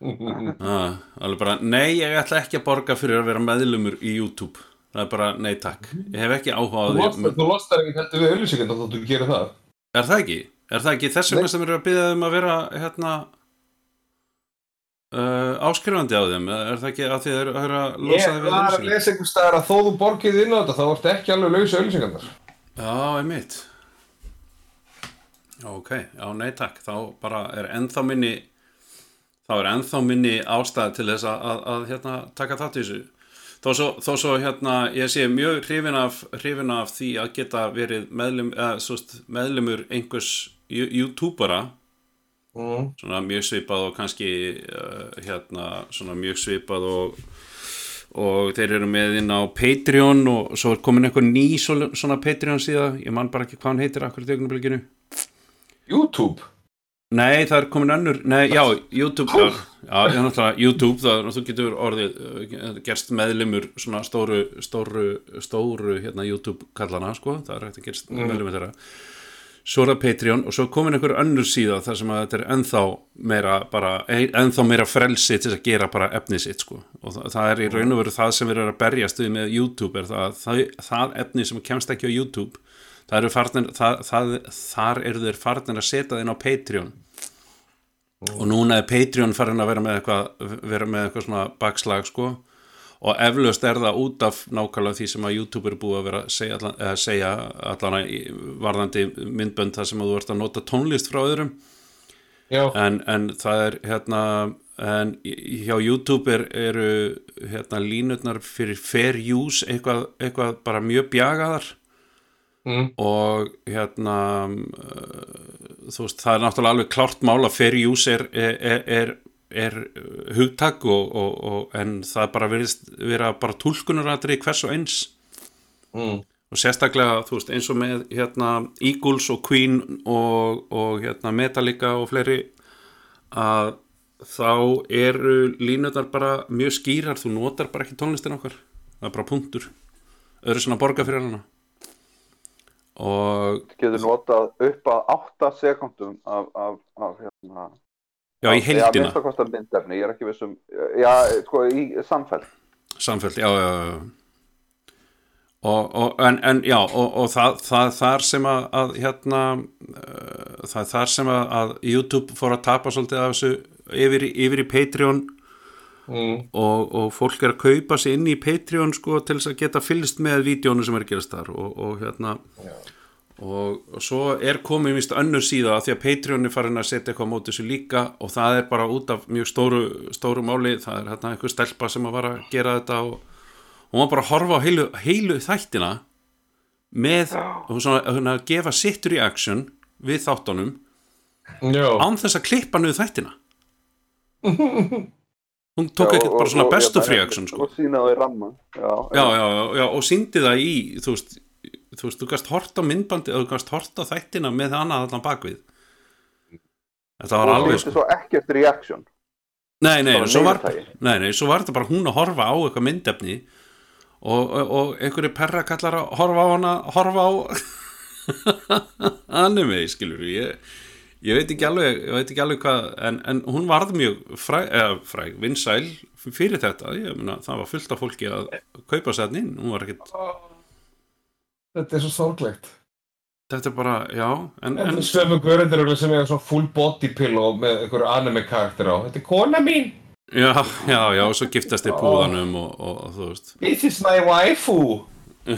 Já, alveg bara, nei, ég ætla ekki að borga fyrir að vera meðlumur í YouTube. Það er bara, nei takk. Ég hef ekki áhuga á Þú lostar, ekki heldur við auðlýsingar þá þú gerir það. Er það ekki? Er það ekki þess vegna sem eru að byggja um að vera hérna uh, áskrifandi á þeim? Er það ekki að þið eru að að losa Ég þið við var að lesa einhver staðar að þó þú borgið inn á þetta þá ertu ekki alveg laus auðlýsingarnar Já, einmitt. Ok, já, nei takk. Þá bara er ennþá minni þá er ennþá minni ástæð til þess að, að, að hérna, taka þátt í þessu. Þó svo, þó svo hérna ég sé mjög hrifin af, hrifin af því að geta verið meðlum, eða, svost, meðlumur einhvers youtubera. Mm. svona mjög svipað og kannski uh, hérna svona mjög svipað og og þeir eru með inn á Patreon og svo er komin eitthvað ný svo- svona Patreon síða, ég man bara ekki hvað hann heitir akkur í augnablikinu. YouTube? Nei, það er komin önnur, nei, já, YouTube já, já, náttúrulega, YouTube það, þú getur orðið, uh, gerst meðlimur svona stóru, stóru stóru, hérna, YouTube kallana, sko. Það er hægt að gerst Mm. meðlimur þeirra svo er það Patreon og svo er komin einhver önnur síða þar sem að þetta er ennþá meira bara, ennþá meira frelsi til að gera bara efni sitt, sko. Og það, það er í raun og veru það sem við erum að berjast við með YouTube er það, það, það efni sem kemst ekki á YouTube þar eru þeir farnir að setja inn á Patreon. Og núna er Patreon farin að vera með eitthvað vera með eitthvað svona bakslag sko og eflaust er það út af nákvæmlega því sem að YouTube er búið að vera að segja allan, segja allan að varðandi myndbönd þar sem að þú ert að nota tónlist frá öðrum. En, en það er hérna en hjá YouTube er, eru hérna línutnar fyrir fair use eitthvað, eitthvað bara mjög bjagaðar. Mm. og hérna uh, þú veist, það er náttúrulega alveg klárt mál að fair use er, er, er, er uh, hugtak og, og, og, en það bara verðist vera bara túlkunaratri hvers og eins. Mm. og sérstaklega þú veist eins og með hérna Eagles og Queen og, og hérna Metallica og fleiri að þá eru línutar bara mjög skýrar, þú notar bara ekki tónlistin okkar, það er bara punktur. Öðru svona borga fyrir hana. Og getur notað upp að 8 sekundum af, af, af hérna já, í Já, heildina. minnst að kosta myndefni, ég er ekki vissum Já, sko, í samfell samfell, já, já, já. Og, og en, en já, og, og það, það þar sem að, að hérna uh, það er þar sem að, að YouTube fór að tapa svolítið af þessu yfir, yfir í Patreon Mm. og, og fólk er að kaupa sig inn í Patreon sko til þess að geta fylgst með vídjónu sem er að gerast þar og, og hérna og, og svo er komið vist önnur síða að því að Patreon er farin að setja eitthvað á móti þessu líka og það er bara út af mjög stóru, stóru máli, það er hérna eitthvað stelpa sem að var að gera þetta og hún var bara að horfa á heilu, heilu þættina með og svona, hérna, að gefa sitt reaction við þáttunum án þess að klippa niður þættina. Hún tók Já, ekkert og- bara svona og- bestu já, reaction sko. Og sína það í ramma. Já, já, já, já, já, og síndi það í þú veist, þú veist, þú gast hort á myndbandi og þú gast hort á þættina með annað allan bakvið þetta var Og alveg sýndi svo ekkert reaction? Nei, nei, svo var, nei, nei, svo var þetta bara hún að horfa á eitthvað myndefni og, og, og einhverju perra kallar að horfa á hana horfa á anime, skilur ég ég veit ekki alveg, ég veit ekki alveg hvað en, en hún varð mjög fræg, eða, fræg vinsæl fyrir þetta. Ég meina, það var fullt af fólki að kaupa sér inn, hún var ekkit Þetta er svo sorglegt. Þetta er bara, já en, en, er sömu görundir sem er svona full body pillow með einhverju anime karakter á. Þetta er kona mín! Já, já, já, og svo giftast þið púðanum og, og, og þú veist. This is my waifu!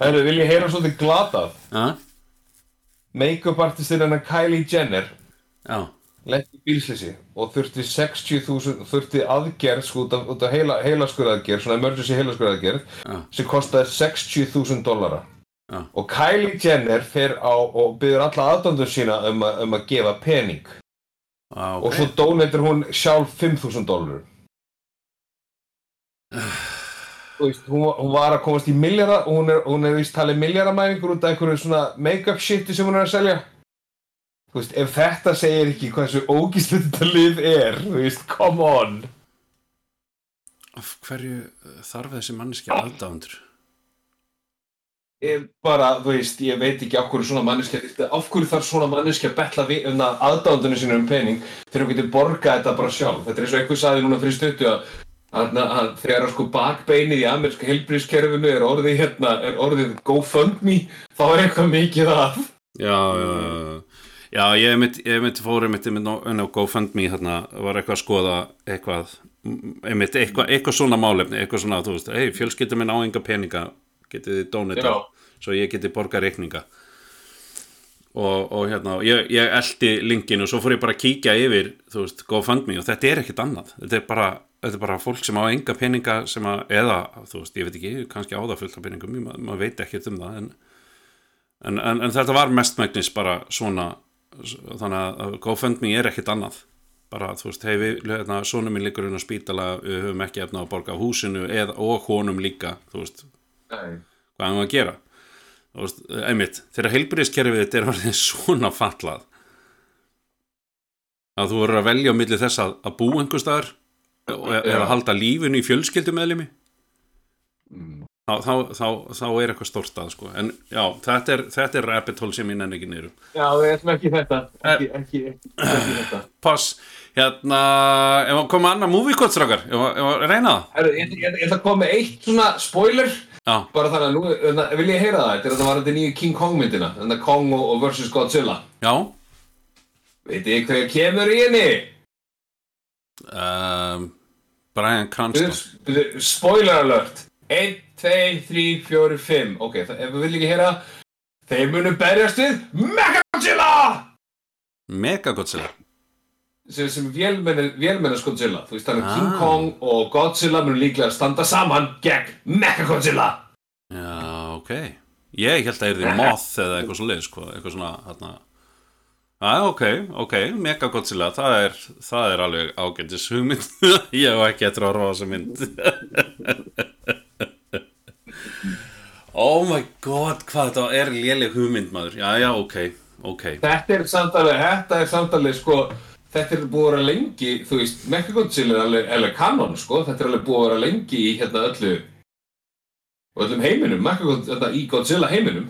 Herru, vil ég heyra svolítið glatað? Ja? Make-up artistinn hennar Kylie Jenner. Já, lendi bílslýsi og þurfti 60.000 þurfti aðgerð sko út af, út af heila, heilaskurðaðgerð, svona emergency heilaskurðaðgerð Já. sem kostaði 60.000 dollara. Já. og Kylie Jenner fer á og byður alla aðdöndum sína um, a, um að gefa pening. Á, og ok svo dóneitir hún sjálf 5.000 dólarar Þú veist, hún, hún var að komast í miljara og hún er, hún er víst talið miljaramæningur út af einhverju svona make-up shiti sem hún er að selja Þú veist, ef þetta segir ekki hversu ógíslegt þetta lið er, þú veist, come on af hverju uh, þarf þessi manneski aðdáðundur Ég bara, þú veist, ég veit ekki af hverju svona manneskja þyrfti, af hverju þarf svona manneskja að betla við um aðdándunum sínum um pening þegar hún getur borgað þetta bara sjálf. Þetta er eins og einhver saði núna fyrir stuttu að, að, að þegar sko bakbeinið í ameríska heilbrískerfinu er orðið hérna, er orðið GoFundMe, þá er eitthvað mikið að. já, já, já, já mitt, ég mitt fór einmitt einmitt á GoFundMe hérna, var eitthvað að skoða eitthvað mm, einmitt, eitthvað, eitthvað svona málefni eitthvað svona, þú veist, hei, fjölskyldum minn á enga peninga getið þið dónita Já. svo ég geti borga reikninga. Og, og hérna ég, ég eldi linkin og svo fór ég bara að kíkja yfir, þú veist, GoFundMe og þetta er ekkit annað, þetta er bara þetta er bara fólk sem á enga peninga sem að, eða, þú veist, ég veit ekki, kannski á það fullt af peningum, maður mað veit ekkert um það en, en, en, en þetta var mestmægnis bara svona þannig að GoFundMe er ekkit annað bara, þú veist, hei við, hérna, sonum minn liggur inn á spítala, við höfum ekki efna að borga húsinu eða, og honum líka, þú veist, Nei. hvað er maður að gera þú veist, einmitt, þegar heilbyrðiskerfið þetta er orðið svona fallað að þú verður að velja á milli þess að, að bú einhver staðar eða Já. halda lífinu í fjölskyldumæðlimi Mm. Þá, þá, þá, þá er eitthvað stórt að sko. en já, þetta er, þetta er rabbit hole sem ég nenni ekki niður Já, við ætlum ekki þetta, ekki, ekki, ekki, ekki þetta. Pass, hérna ef að koma annað movie quote strákar? Ef að að reyna það. Ég, ætla að koma með eitt svona spoiler, Já, bara þannig að nú, þannig, vil ég heyra það, þetta er var þetta nýju King Kong myndina, þannig að Kong og, og versus Godzilla. já. Veit ég hver kemur í henni? um, Brian Cranston. Spoiler alert. 1, 2, 3, 4, 5 Ok, ef við viljum ekki heyra Þeir munu berjast við Mechagodzilla Mega Godzilla sem, sem vélmennars Godzilla Þú veist þannig Ah. King Kong og Godzilla munu líklega standa saman gegn Mechagodzilla Já, ok. Ég held að það er því moth eða eitthvað svo leið sko, eitthvað svona hérna, Já, ok, ok, Mega Godzilla, það er, það er alveg ágættis hugmynd. ég hef ekki eftir að horfa á þessa mynd. oh my god, hvað þetta er léleg hugmynd, maður. Já, já, ok, ok. Þetta er samtalið, þetta er samtalið sko Þetta er búið að vera lengi, þú veist, Mechagodzilla er alveg, alveg kanon, sko, þetta er alveg búið að vera lengi í hérna öllu, öllum heiminum, Mechagodzilla, í Godzilla heiminum.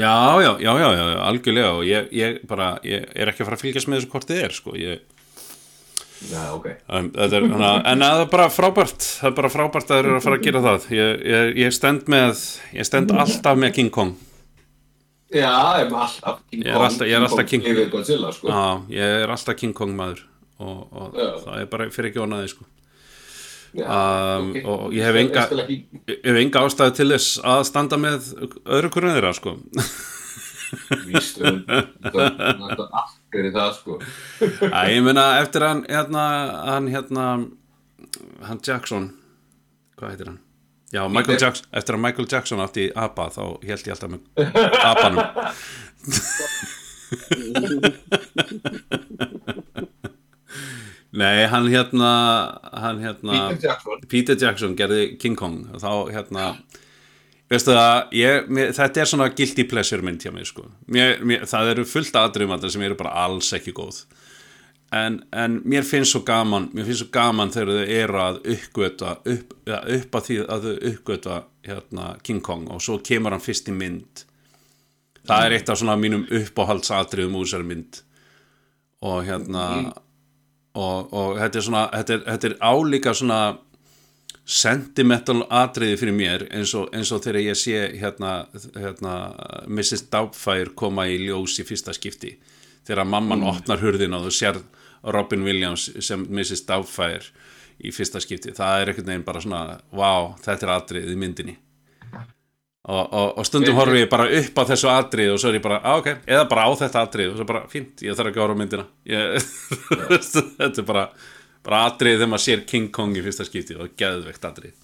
Já, já, já, já, já, algjörlega og ég, ég bara, ég er ekki að fara að fylgjast með þessu hvort þið er, sko, ég... Já, ok. Um, er, hana, en það er bara frábært, það er bara frábært að þeir eru að fara að gera það. Ég, ég, ég stend með, ég stend alltaf með King Kong. Já, ég er alltaf King Ég er alltaf, ég er alltaf King yfir Godzilla, sko. Já, ég er alltaf King Kong maður og, og það er bara fyrir ekki onaði sko. Já, um, ok. og ég hef enga enga ástæði til þess að standa með öðru hvernig þeirra sko. Víst, um, þetta er allt fyrir það, sko. Æ, ég meina eftir hann hérna, hann hérna hann Jackson hvað heitir hann? Já, Michael. Jackson, eftir að Michael Jackson átti ABBA þá held ég alltaf með ABBA-num Nei, hann hérna hann hérna Peter Jackson. Peter Jackson gerði King Kong og þá hérna veistu það, ég, mér, þetta er svona guilty pleasure mynd hjá mig sko. Mér, mér, það eru fullt aðdrifum allir sem eru bara alls ekki góð. En, en mér finnst svo gaman mér finnst svo gaman þegar þau eru að uppgöta upp, ja, upp að því að þau uppgöta hérna, King Kong og svo kemur hann fyrst í mynd. Það er eitt af svona mínum uppáhaldsadriðum úr þessari mynd. Og hérna og, og þetta er svona þetta er, þetta er álíka svona sentimental atriði fyrir mér eins og, eins og þegar ég sé hérna, hérna Mrs. Doubtfire koma í ljós í fyrsta skipti. Þegar mamman opnar hurðina og þú sér Robin Williams sem Mrs. Doubtfire í fyrsta skipti. Það er einhvern veginn bara svona wow, þetta er atriðið í myndinni. Og, og, og stundum horfi ég bara upp á þessu atrið og svo er ég bara, á, ok, eða bara á þetta atrið og svo bara, fínt, ég þarf ekki að horfa myndina. Ég, þetta er bara bara atrið þegar maður sér King Kong í fyrsta skipti og geðveikt atrið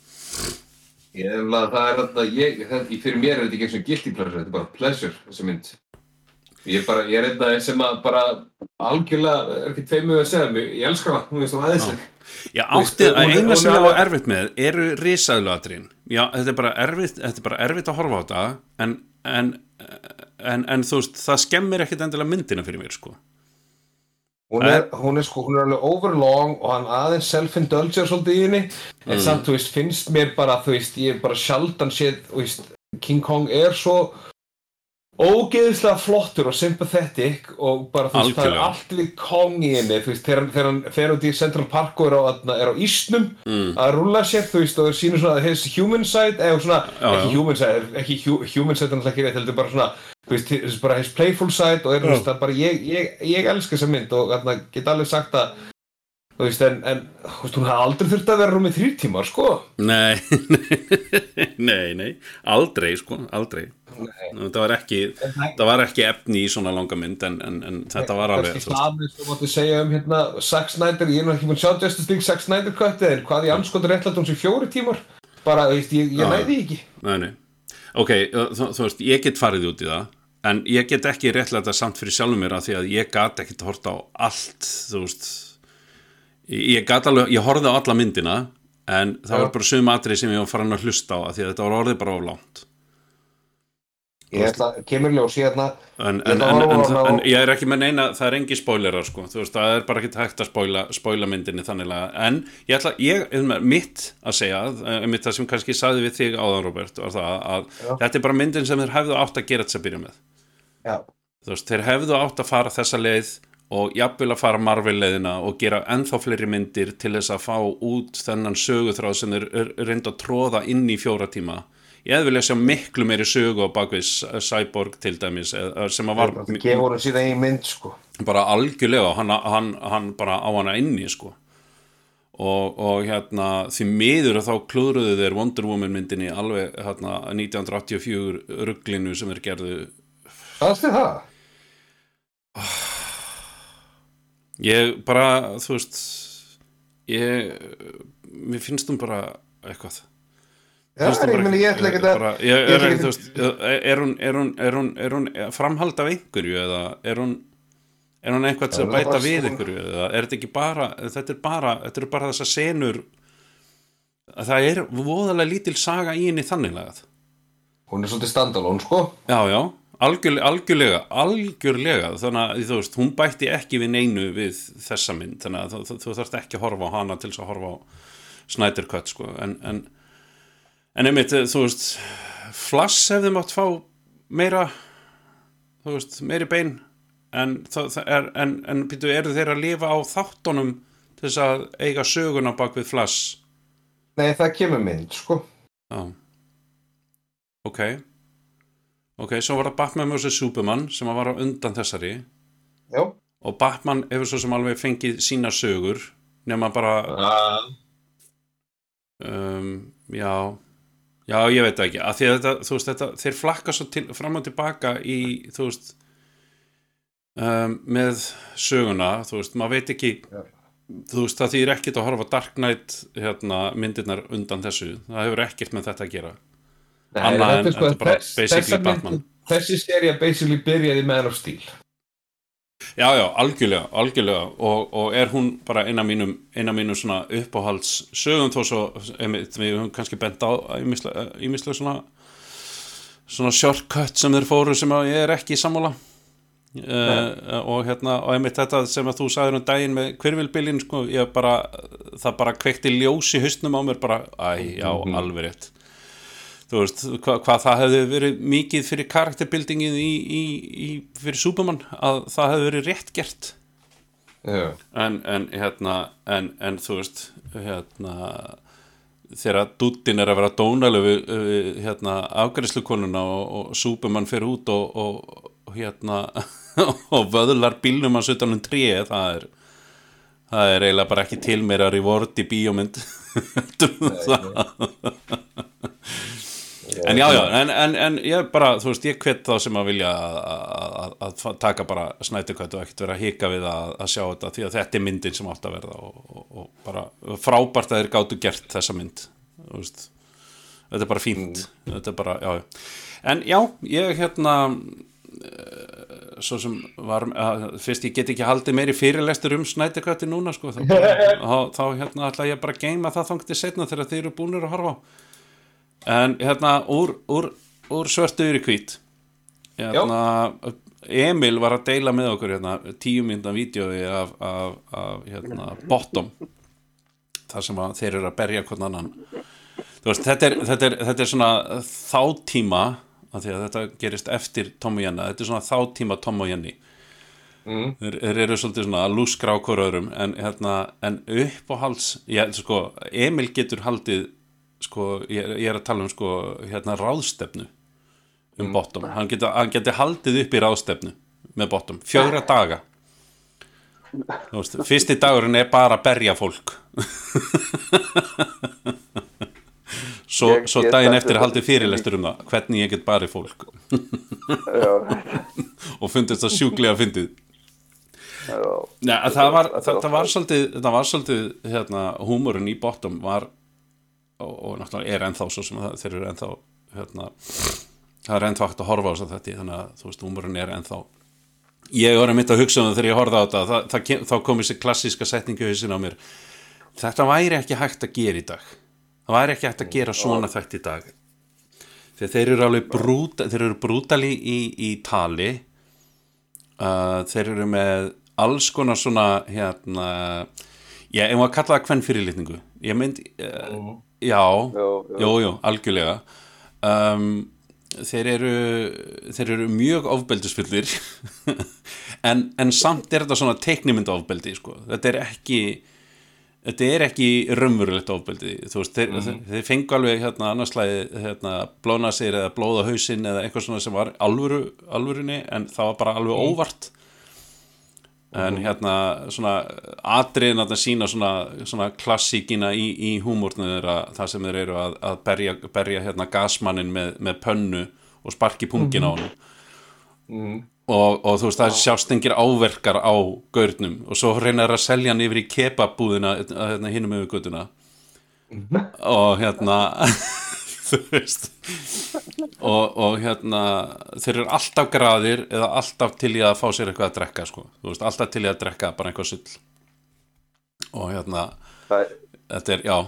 Ég er alveg að það er þetta, ég, þetta, fyrir mér er þetta ekki eins og guilty pleasure, þetta er bara pleasure, þessi mynd. Ég er bara, ég er þetta sem að bara algjörlega, er ekki tveimu að segja mig, ég elskar það, hún veist það aðeinslega. Já, áttið að eina sem ég var alveg- erfitt með eru risaðlu atriðin Já, þetta er bara erfitt, þetta er bara erfitt að horfa á þetta en, en, en, en þú veist, það skemmir ekkit endilega myndina fyrir mér, sko Hún er, hún er sko, hún er alveg overlong og hann aðeins self-indulger svolítið í henni, en Mm. samt, þú veist, finnst mér bara, þú veist, ég er bara sjaldan séð, þú veist, King Kong er svo ógeðislega flottur og sympathetic og bara, þú veist, það er allt við Kong í henni, þú veist, þegar, þegar hann fer út í Central Park og er á, er á ísnum Mm. að rúlla sér, þú veist, og sínur svona his human side, eða svona, Já, ekki já. human side, ekki hu, human side, hann ekki rétt, heldur bara svona, veist, bara his playful side og er, veist, það er bara, ég, ég, ég elska þessa mynd og þarna get alveg sagt að, þú veist, en, en, hún hafði aldrei þurft að vera rúmið þrjú tímar, sko. Nei, nei, nei, aldrei, sko, aldrei. Það var ekki, það var ekki efni í svona langa mynd en, en, en þetta var alveg veist, sami sem mátti segja um hérna Zack Snyder, ég er nú ekki að sjá Justice League Zack Snyder kvötti, en hvað í anskotur réttlætt hún sér fjóri tímar? Bara, þú veist, ég, ég næði ekki. Nei, nei. Ok, þú, þú veist, ég get farið út í það en ég get ekki réttlega samt fyrir sjálfum mér að því að ég gat ekki horta á allt, þú veist ég, ég gat alveg, ég horfði á alla myndina en það Já. var bara sögum atrið sem ég var farin að hlusta á að því að þetta var orðið bara of langt Ég ætla, kemur ljós, ég hérna, en, en, en, að en, ég er ekki með neina það er engi spoilerar sko, veist, það er bara ekki hægt að spoila, spoila myndinni þanniglega, en ég ætla, ég, mitt að segja, eh, mitt það sem kannski saði við þig áðan Robert, var það að Já. þetta er bara myndin sem þeir hefðu átt að gera þess að byrja með. Já, þú veist, þeir hefðu átt að fara þessa leið og jafnvel að fara Marvel leiðina og gera ennþá fleiri myndir til þess að fá út þennan söguþráð sem þeir reynda að tróða inn í fjóra tíma ég hefði vilja sjá miklu meiri sögu á bakvið Cyborg til dæmis sem að var það mynd, sko. bara algjörlega hann, hann, hann bara á hana inni sko og, og hérna því miður að þá klúðruðu þeir Wonder Woman myndinni alveg hérna 1984 rugglinu sem er gerðu Hvað er það? ég bara, þú veist ég mér finnst hún bara eitthvað Já, ég meni, ég ætla ekki að er, er, er, hún, er, er, er framhald af einhverju eða er hún er hún eitthvað til að er bæta við svona- einhverju eða er þetta ekki bara þetta er bara, þetta eru bara þessar senur að það er voðalega lítil saga í henni þannig lagað. Hún er svolítið standalón, sko. já, já, algjörlega, algjörlega algjörlega, þannig að þú veist hún bætti ekki við neinu við þessa mynd, þannig að þú, þú, þú þarft ekki að horfa á hana til þess að horfa á Snyder Cut, sko, en en, en einmitt, þú veist Flass hefði mátt fá meira þú veist, meiri bein en er, en, en býtu, eru þeir að lifa á þáttunum til þess að eiga söguna bak við Flass Nei, það kemur mynd, sko. Já Ok Ok, svo var það Batman vs. Superman sem var á undan þessari Já. og Batman hefur svo sem alveg fengið sína sögur nema bara Uh, um, já já, ég veit ekki. Að því að þetta, þú veist, þetta, þeir flakka svo til, fram og tilbaka í, þú veist um, með söguna, þú veist, maður veit ekki þú veist, það þýr ekkert að horfa á Dark Knight hérna, myndirnar undan þessu. Það hefur ekkert með þetta að gera. Annað en þetta er sko, þetta er bara basically þessa mynd- Batman. Þessi serið basically byrjaði Man of Steel. Já, já, algjörlega, algjörlega. Og, og er hún bara eina mínum eina mínum svona uppáhalds sögum þó svo, einmitt, við höfum kannski bent á ímislega svona svona shortcut sem þeir fóru sem ég er ekki í sammála. Uh, og hérna og einmitt þetta sem að þú sagðir um daginn með hverfilbillin sko, ég bara það bara kveikti ljós í haustnum á mér bara, æ, já, alveg rétt þú veist, hva, hvað það hefði verið mikið fyrir karakterbuildingið í, í, í, fyrir Superman að það hefði verið rétt gert. Já. en, en hérna en, en þú veist hérna þegar dúttin er að vera dónalegu við, við hérna afgærislukonuna og, og Superman fer út og, og, og hérna og vöðlar bílnum hans utan um tré það er það er eiginlega bara ekki til meira reward í bíómynd en já, já, en, en, en ég bara, þú veist, ég hvet þá sem að vilja að, taka bara snætukvætt og ekkert vera að hika við að, að sjá þetta því að þetta er myndin sem átt að verða og, og, og bara frábært að þeir gátu gert þessa mynd þú veist, þetta er bara fínt. Þetta er bara, já, en já, ég hérna eh, svo sem var fyrst ég get ekki haldið meiri fyrirlestur um snætukvætti núna sko, þá, þá, þá hérna ætla ég bara að geima það þangti setna þegar þeir eru búnir að horfa á en hérna úr, úr, úr svörtu yfir í hvít. Hérna, Emil var að deila með okkur hérna, tíu myndan vídjói af, af, af hérna, bottom. Þar sem þeir eru að berja hvern annan. Veist, þetta er, þetta er, þetta er svona þáttíma þetta gerist eftir Tom og Jenna. Þetta er svona þáttíma Tom og Jenny. Mm. þeir, þeir eru svolítið svona lúskra á hver öðrum. En, hérna, en uppáhalds já, sko, Emil getur haldið sko, ég, ég er að tala um sko, hérna ráðstefnu um bottom, hann getur, hann getur haldið upp í ráðstefnu með bottom, fjögra daga. Veist, fyrsti dagurinn er bara að berja fólk. Svo, Ég svo daginn þetta- eftir haldið fyrirlestur um það hvernig ég get barið fólk. Og fundist það sjúklega fyndið. Nei, að það var, það, það var svolítið, það var svolítið hérna, húmorinn í bottom var og, og náttúrulega er ennþá svo sem það, þeir eru ennþá hérna, það er ennþá hægt að horfa á þess að þetta þannig að þú veist, húmorinn er ennþá ég var að mynda að hugsa um það þegar ég horfði á þetta það, það, þá kom þessi klassíska setningu hausin á mér. Þetta væri ekki hægt að gera í dag. Það væri ekki hægt að gera svona þætt í dag. Þegar þeir eru alveg brúta, þeir eru brútali í, í tali uh, þeir eru með alls konar svona hérna ég ef að kalla það hvern fyrirlitningu ég mynd uh, já, jú, jú, algjörlega. Um, þeir eru þeir eru mjög ofbeldisfullir. En, en samt er þetta svona teiknimynda ofbeldi sko. þetta er ekki þetta er ekki raunverulegt ofbeldi. Þú veist, þeir, þeir, þeir fengu alveg hérna annarslæði hérna, blóna sér eða blóða hausinn eða eitthvað svona sem var alvöru, alvörunni en það var bara alveg óvart en hérna svona atriðin að það sína svona, svona klassíkina í, í húmórnu þeirra það sem þeir eru að, að berja, berja hérna gasmannin með, með pönnu og sparki pungin á hann Mm. og, og þú veist það sjást engir áverkar á gaurnum. Og svo reynar að selja hann yfir í kebabúðina hérna, hinum yfir göttuna og hérna þú veist. Og, og hérna þeir eru alltaf graðir eða alltaf til í að fá sér eitthvað að drekka sko. veist, alltaf til í að drekka bara eitthvað sull. Og hérna er- þetta er, já.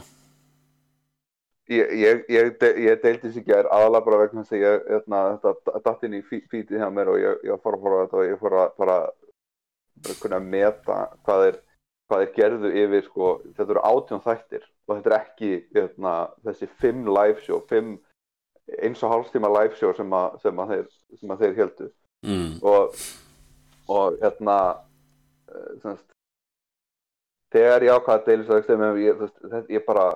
Ég, ég, ég, de, ég deildi þessi gær aðalega bara vegna þess að ég hérna, þetta datt inn í fí- fítið hjá mér og ég, ég fór að fóra þetta og ég fór að bara, bara kunna að meta hvað er, hvað er gerðu yfir sko, þetta eru átjón þættir og þetta er ekki hérna, þessi fimm live show, fimm eins og hálfstíma live show sem að, sem að, þeir, sem að þeir heldu mm. og, og hérna eh, sem sagt, þegar ég ákvaða að ég, ég, bara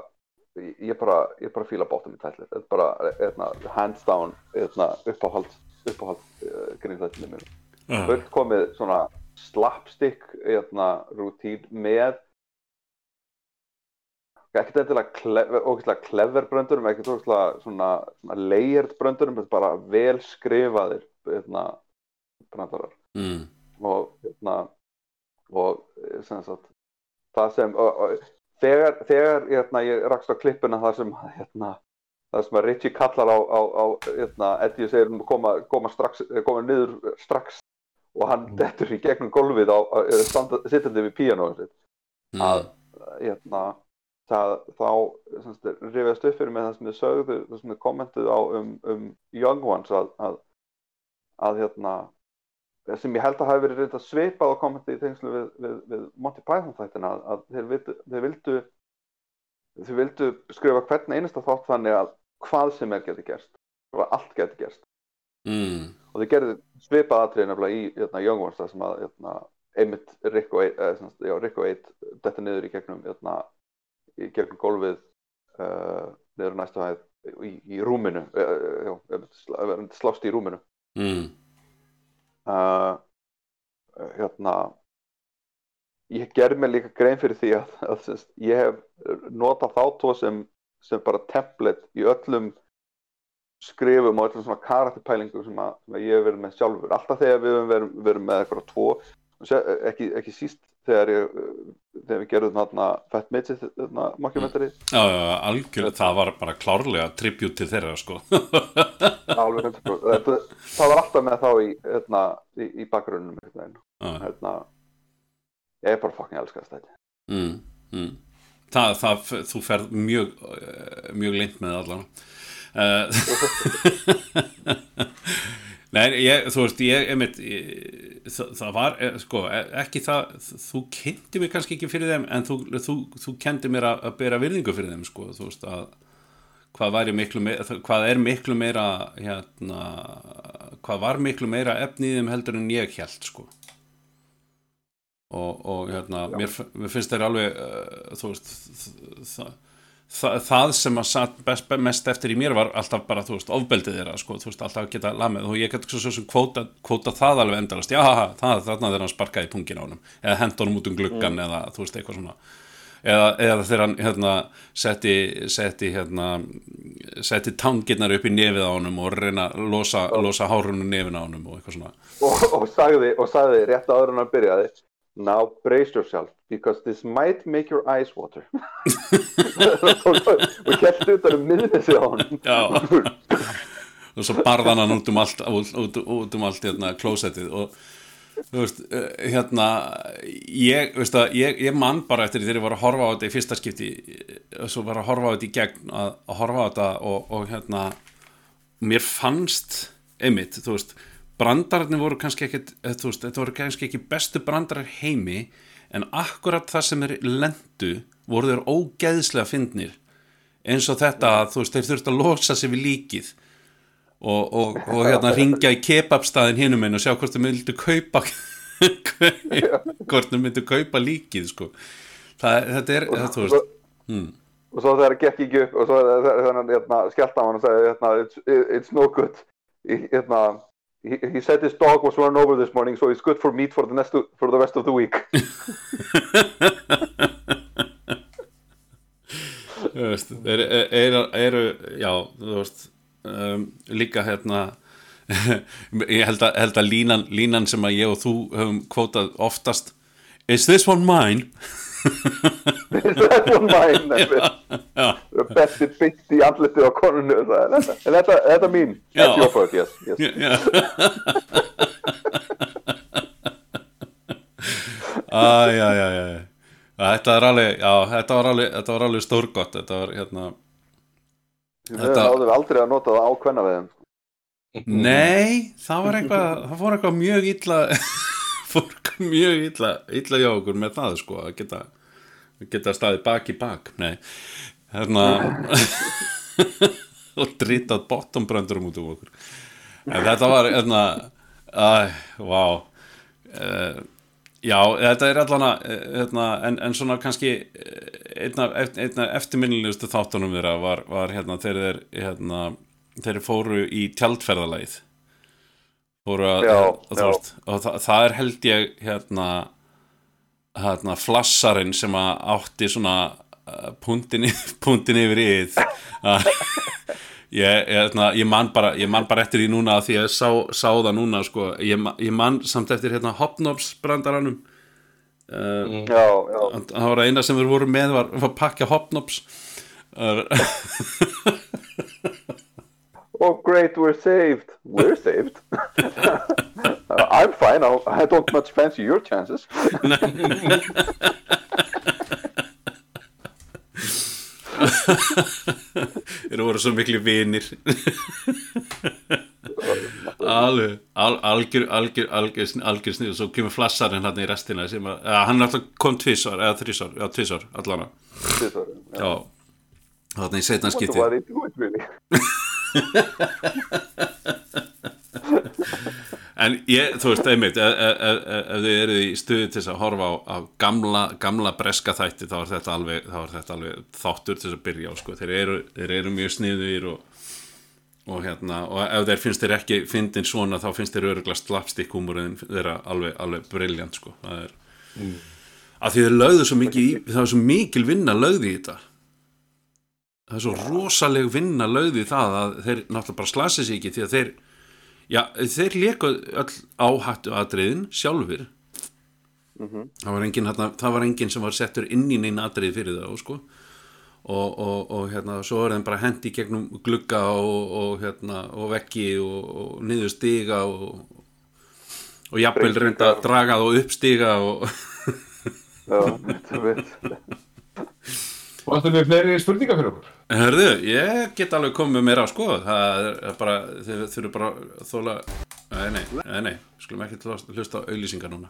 ég bara, ég bara fíla bóttum í tætlir þetta er bara, hérna, hands down hérna, uppáhald uppáhald uh, grínþættinni mér Ah. fullt komið svona slapstick hérna, rútín með ekkert endilega clever, bröndurum, ekkert ógeðslega svona, svona layered bröndurum, bara vel skrifaðir hérna, brandarar Mm. og hérna og eh, sem sagt það sem og, og, þegar, þegar hérna, ég rakst á klippuna þar sem þar sem að Richie kallar á, á, á Eddie segir um að koma, koma, strax, koma niður strax og hann dettur í gegnum gólfið á, á, standa, sittandi við píanóið sitt Mm. að hérna, það, þá semst, rifjast upp fyrir mig það sem þið sögðu það sem þið kommentuðu á um, um Young Ones að, að, að hérna sem ég held að hafi verið reynda svipað og kommentið í tengslu við, við, við Monty Python þættina að, að þeir, vildu, þeir vildu þeir vildu skrifa hvern einasta þátt þannig að hvað sem er geti gerst allt geti gerst Mm. Og þeir gerðu svipað nefnilega í hérna, Young Ones sem að hérna, einmitt Rick og Eitt, detta niður í gegnum hérna, í gegnum gólfið uh, niður næstu hæð í, í rúminu uh, já, slást í rúminu Mm. uh, hérna ég ger mér líka grein fyrir því að, að semst, ég hef notað þá tvo sem, sem bara template í öllum skrifum og öllum svona karakterpælingum sem, að, sem að ég hef verið með sjálfur. Alltaf þegar við höfum verið, verið með eitthvað tvo ekki, ekki síst þegar, ég, þegar við gerðum þarna Fat Midget þarna mockumentary. Já, já, algjörlega, það var bara klárlega tribut til þeirra, sko. Alveg 100%. Þetta- það var alltaf með þá í, hérna, í, í bakgrunnum hérna, ég er bara fucking elskast þetta. Mm, mm. Það, það, þú ferð mjög eh, mjög leint með allan Nei, ég, þú veist, ég, einmitt, ég, það, það var, eh, sko, eh, ekki það, þú kynnti mig kannski ekki fyrir þeim, en þú, þú, þú kendi mér að, að bera virðingu fyrir þeim, sko, þú veist, að hvað meira, hvað er miklu meira, hérna, hvað var miklu meira efni í þeim heldur en ég held, sko. Og, og hérna, mér, mér finnst þeir alveg, uh, þú veist, það, það, það sem að satt best, mest eftir í mér var alltaf bara, þú veist, ofbeldið þeirra, sko, þú veist, alltaf að geta lamið. Og ég get svo sem kvóta, kvóta það alveg endalast, já, það, þarna hann sparkaði pungin á honum, eða henda honum út um gluggan eða, þú veist, eitthvað svona. Eða, eða þegar hann, hérna, setti, setti, hérna setti tangirnar upp í nefið á honum og reyna að losa, losa hárunum nefið á honum og eitthvað svona. Og, og, sagði, og sagði rétt áður en hann byrjaði now brace yourself because this might make your eyes water. Og, kert utan um miðnið sig á hann og svo barðan hann út um allt út, út, út um allt hérna klósettið. Og þú veist, eh, hérna ég, veist að, ég, ég mann bara eftir því þegar ég var að horfa á þetta í fyrsta skipti og svo var að horfa á þetta í gegn að, að horfa á þetta og, og hérna mér fannst einmitt, þú veist, brandararnir voru kannski veist, þetta voru kannski ekki bestu brandarar heimi en akkurat það sem er lendu voru þeir ógeðslega fyndnir. Eins og þetta að þú veist, þeir þurft að losa sig við líkið og, og, og hérna ringja í kebabstaðin hinum einn og sjá hvort þeir myndu kaupa hvort þeir myndu kaupa líkið sko. Það, þetta er, það, þú veist hmm. og svo þegar það gekk ekki upp og svo þegar hérna, skellt á hann og sagði hérna, it's, no good. Hérna, he, he said his dog was run over this morning so it's good for meat for the, next, for the rest of the week. Þú veist, eru, eru, eru já, þú veist um, líka hérna ég held að, held að línan, línan sem að ég og þú höfum kvótað oftast is this one mine? Is that one mine? Já, beint í andlitið á konunni er þetta, er þetta, er þetta mín? Já, já, já. Þetta er alveg, já, þetta var alveg, þetta var alveg stórgott, þetta var hérna, Við Þetta- náðum aldrei að nota það á kvenna við þeim. nei, það var eitthvað, það fór eitthvað mjög illa, fór eitthvað mjög illa, illa hjá okkur með það, sko, að geta, að geta staðið bak í bak, nei, hérna, og drítað bottombröndurum út um okkur. En þetta var, hérna, æ, vá, uh, Já, þetta er allan að, hérna, en, en svona kannski eh, einn af, einn af eftirminnilegustu þáttunum þeirra var, var hérna, þeir, þeir, hérna, þeir fóru í tjaldferðalagið. Fóru að, Já, og, þú já. veist, og það, það er held ég, hérna, hérna, flassarinn sem að átti svona uh, puntin, puntin yfir íð. Ég, ég, hérna, ég, man bara, ég man bara eftir því núna því að ég sá, sá það núna sko. ég, ég man samt eftir hérna, Hopnobs brandaranum uh, Já, já. það var eina sem við vorum með var, var að pakka Hopnobs Oh great, we're saved. We're saved. I'm fine, I'll, I don't much fancy your chances. þeir voru svo miklu vinir. Alveg al, algjör, algjör, algjör, algjör snið og svo kemur flassarinn hann í restina sem að, hann kom tvisar eða þrísar, já tvisar allana Tvisvar, já. Þannig setna skipti why they do it really. En ég, þú veist, einmitt, ef, ef, ef, ef þið eruð í stuði til að horfa á, á gamla, gamla breska þætti þá er þetta alveg, þá er þetta alveg þáttur til að byrja á, sko, þeir eru, þeir eru mjög sniðugir og, og hérna, og ef þeir finnst þeir ekki fyndin svona, þá finnst þeir öruglega slapstick húmurinn þeirra alveg, alveg briljant, sko, það er að því þeir lögðu svo mikið í, það er svo mikil vinna lögði í þetta. Það er svo rosaleg vinna lögði í það að þeir náttúrulega bara slasi sig ekki því að þeir Já, þeir leku öll áhættu atriðin sjálfur það, var engin, hérna, það var engin sem var settur inn í neina atrið fyrir það sko. og, og, og hérna, svo er þeim bara hendi gegnum glugga og, og, hérna, og veggi og, niður stiga og, og jafnvel reynda að draga það og uppstiga og Já, þetta veit. Varstu með fleiri spurningar fyrir okkur? Hörðu, ég get alveg komið með mér á sko. Það er bara, þið þurfum bara að þóla, nei, nei, nei, nei. Skulum ekki til að hlusta á auðlýsingar núna.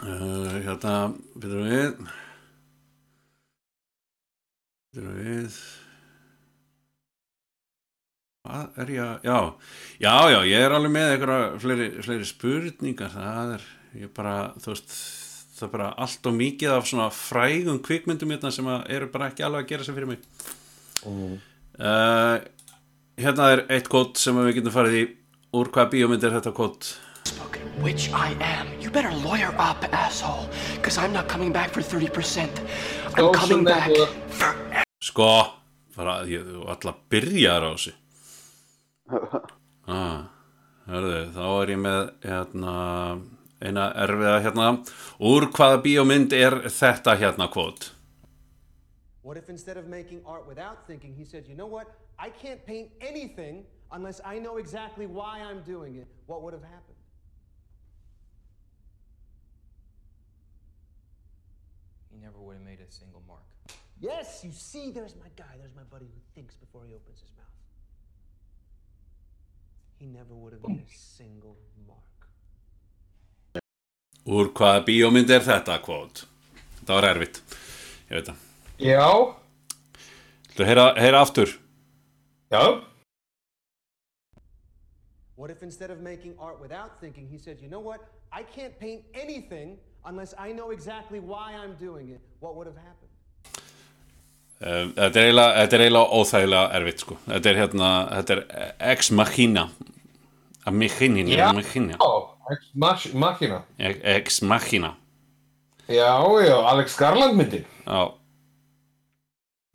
Uh, hérna, byrjum við. Byrjum við. Hvað er ég að, já já, já, ég er alveg með einhverja fleiri, fleiri spurningar. Það er, ég bara, þú veist það er bara allt og mikið af svona frægum kvikmyndum hérna sem að eru bara ekki alveg að gera sig fyrir mig uh, hérna er eitt kót sem við getum farið í úr hvaða bíómynd er þetta kót Which I am. You better lawyer up, asshole. Because I'm not coming back for 30%. I'm Go coming back for sko, fara, ég, þú alltaf byrjar á þessu ah, hörðu, þá er ég með hérna, eina erfiða hérna úr hvaða bíómynd er þetta hérna kvót What if instead of making art without thinking, he said, you know what? I can't paint anything unless I know exactly why I'm doing it. What would have happened? He never would have made a single mark. Yes, you see, there's my guy. There's my buddy who thinks before he opens his mouth. He never would have made a single mark. Úr hvaða bíómynd er þetta kvót það var erfitt ég veit það Já. Þú heyra, heyra aftur Já. What if instead of making art without thinking, he said, you know what? I can't paint anything unless I know exactly why I'm doing it. What would have happened? Um, þetta er eiginlega, er óþægilega erfitt sko. Þetta er hérna, þetta er Ex Machina Að Machina, Já. Ex mach- Machina. Ex Machina Já, já, Alex Garland myndi. Já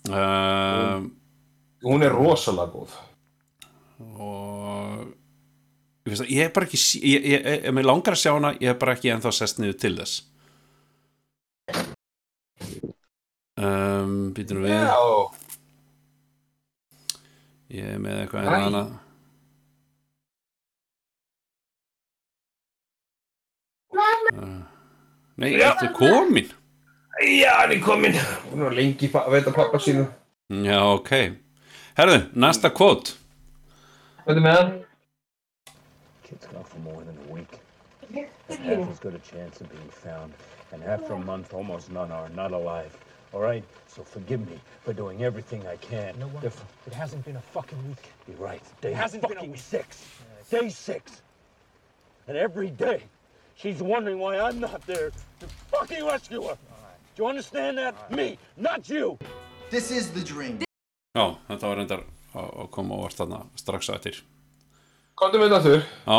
um, Hún er rosalega góð. Og ég, veist, að ég er bara ekki ég, ég, ég, ég langar að sjá hana, ég er bara ekki ennþá sest niður til þess um, Býtum við Já. Ég er með eitthvað Æ. hérna Nei, Já. ertu komin? Já, hann er kominn. Hún var lengi að veita pappa sínu. Já, ok Herðu, næsta kvot Hvað er með hann? Kid's gone for more than a week. And half as good a chance of being found. And after a month, almost none are not alive. All right? So forgive me for doing everything I can. You know what? If- It hasn't been a fucking week. You're right. Day It hasn't been a week. six. Day six. And every day, she's wondering why I'm not there to fucking rescue her. Do you understand that? Me, not you. This is the dream. Já, þetta var reyndar að að koma og vart þarna strax á eftir Komdu með þetta þurr. Já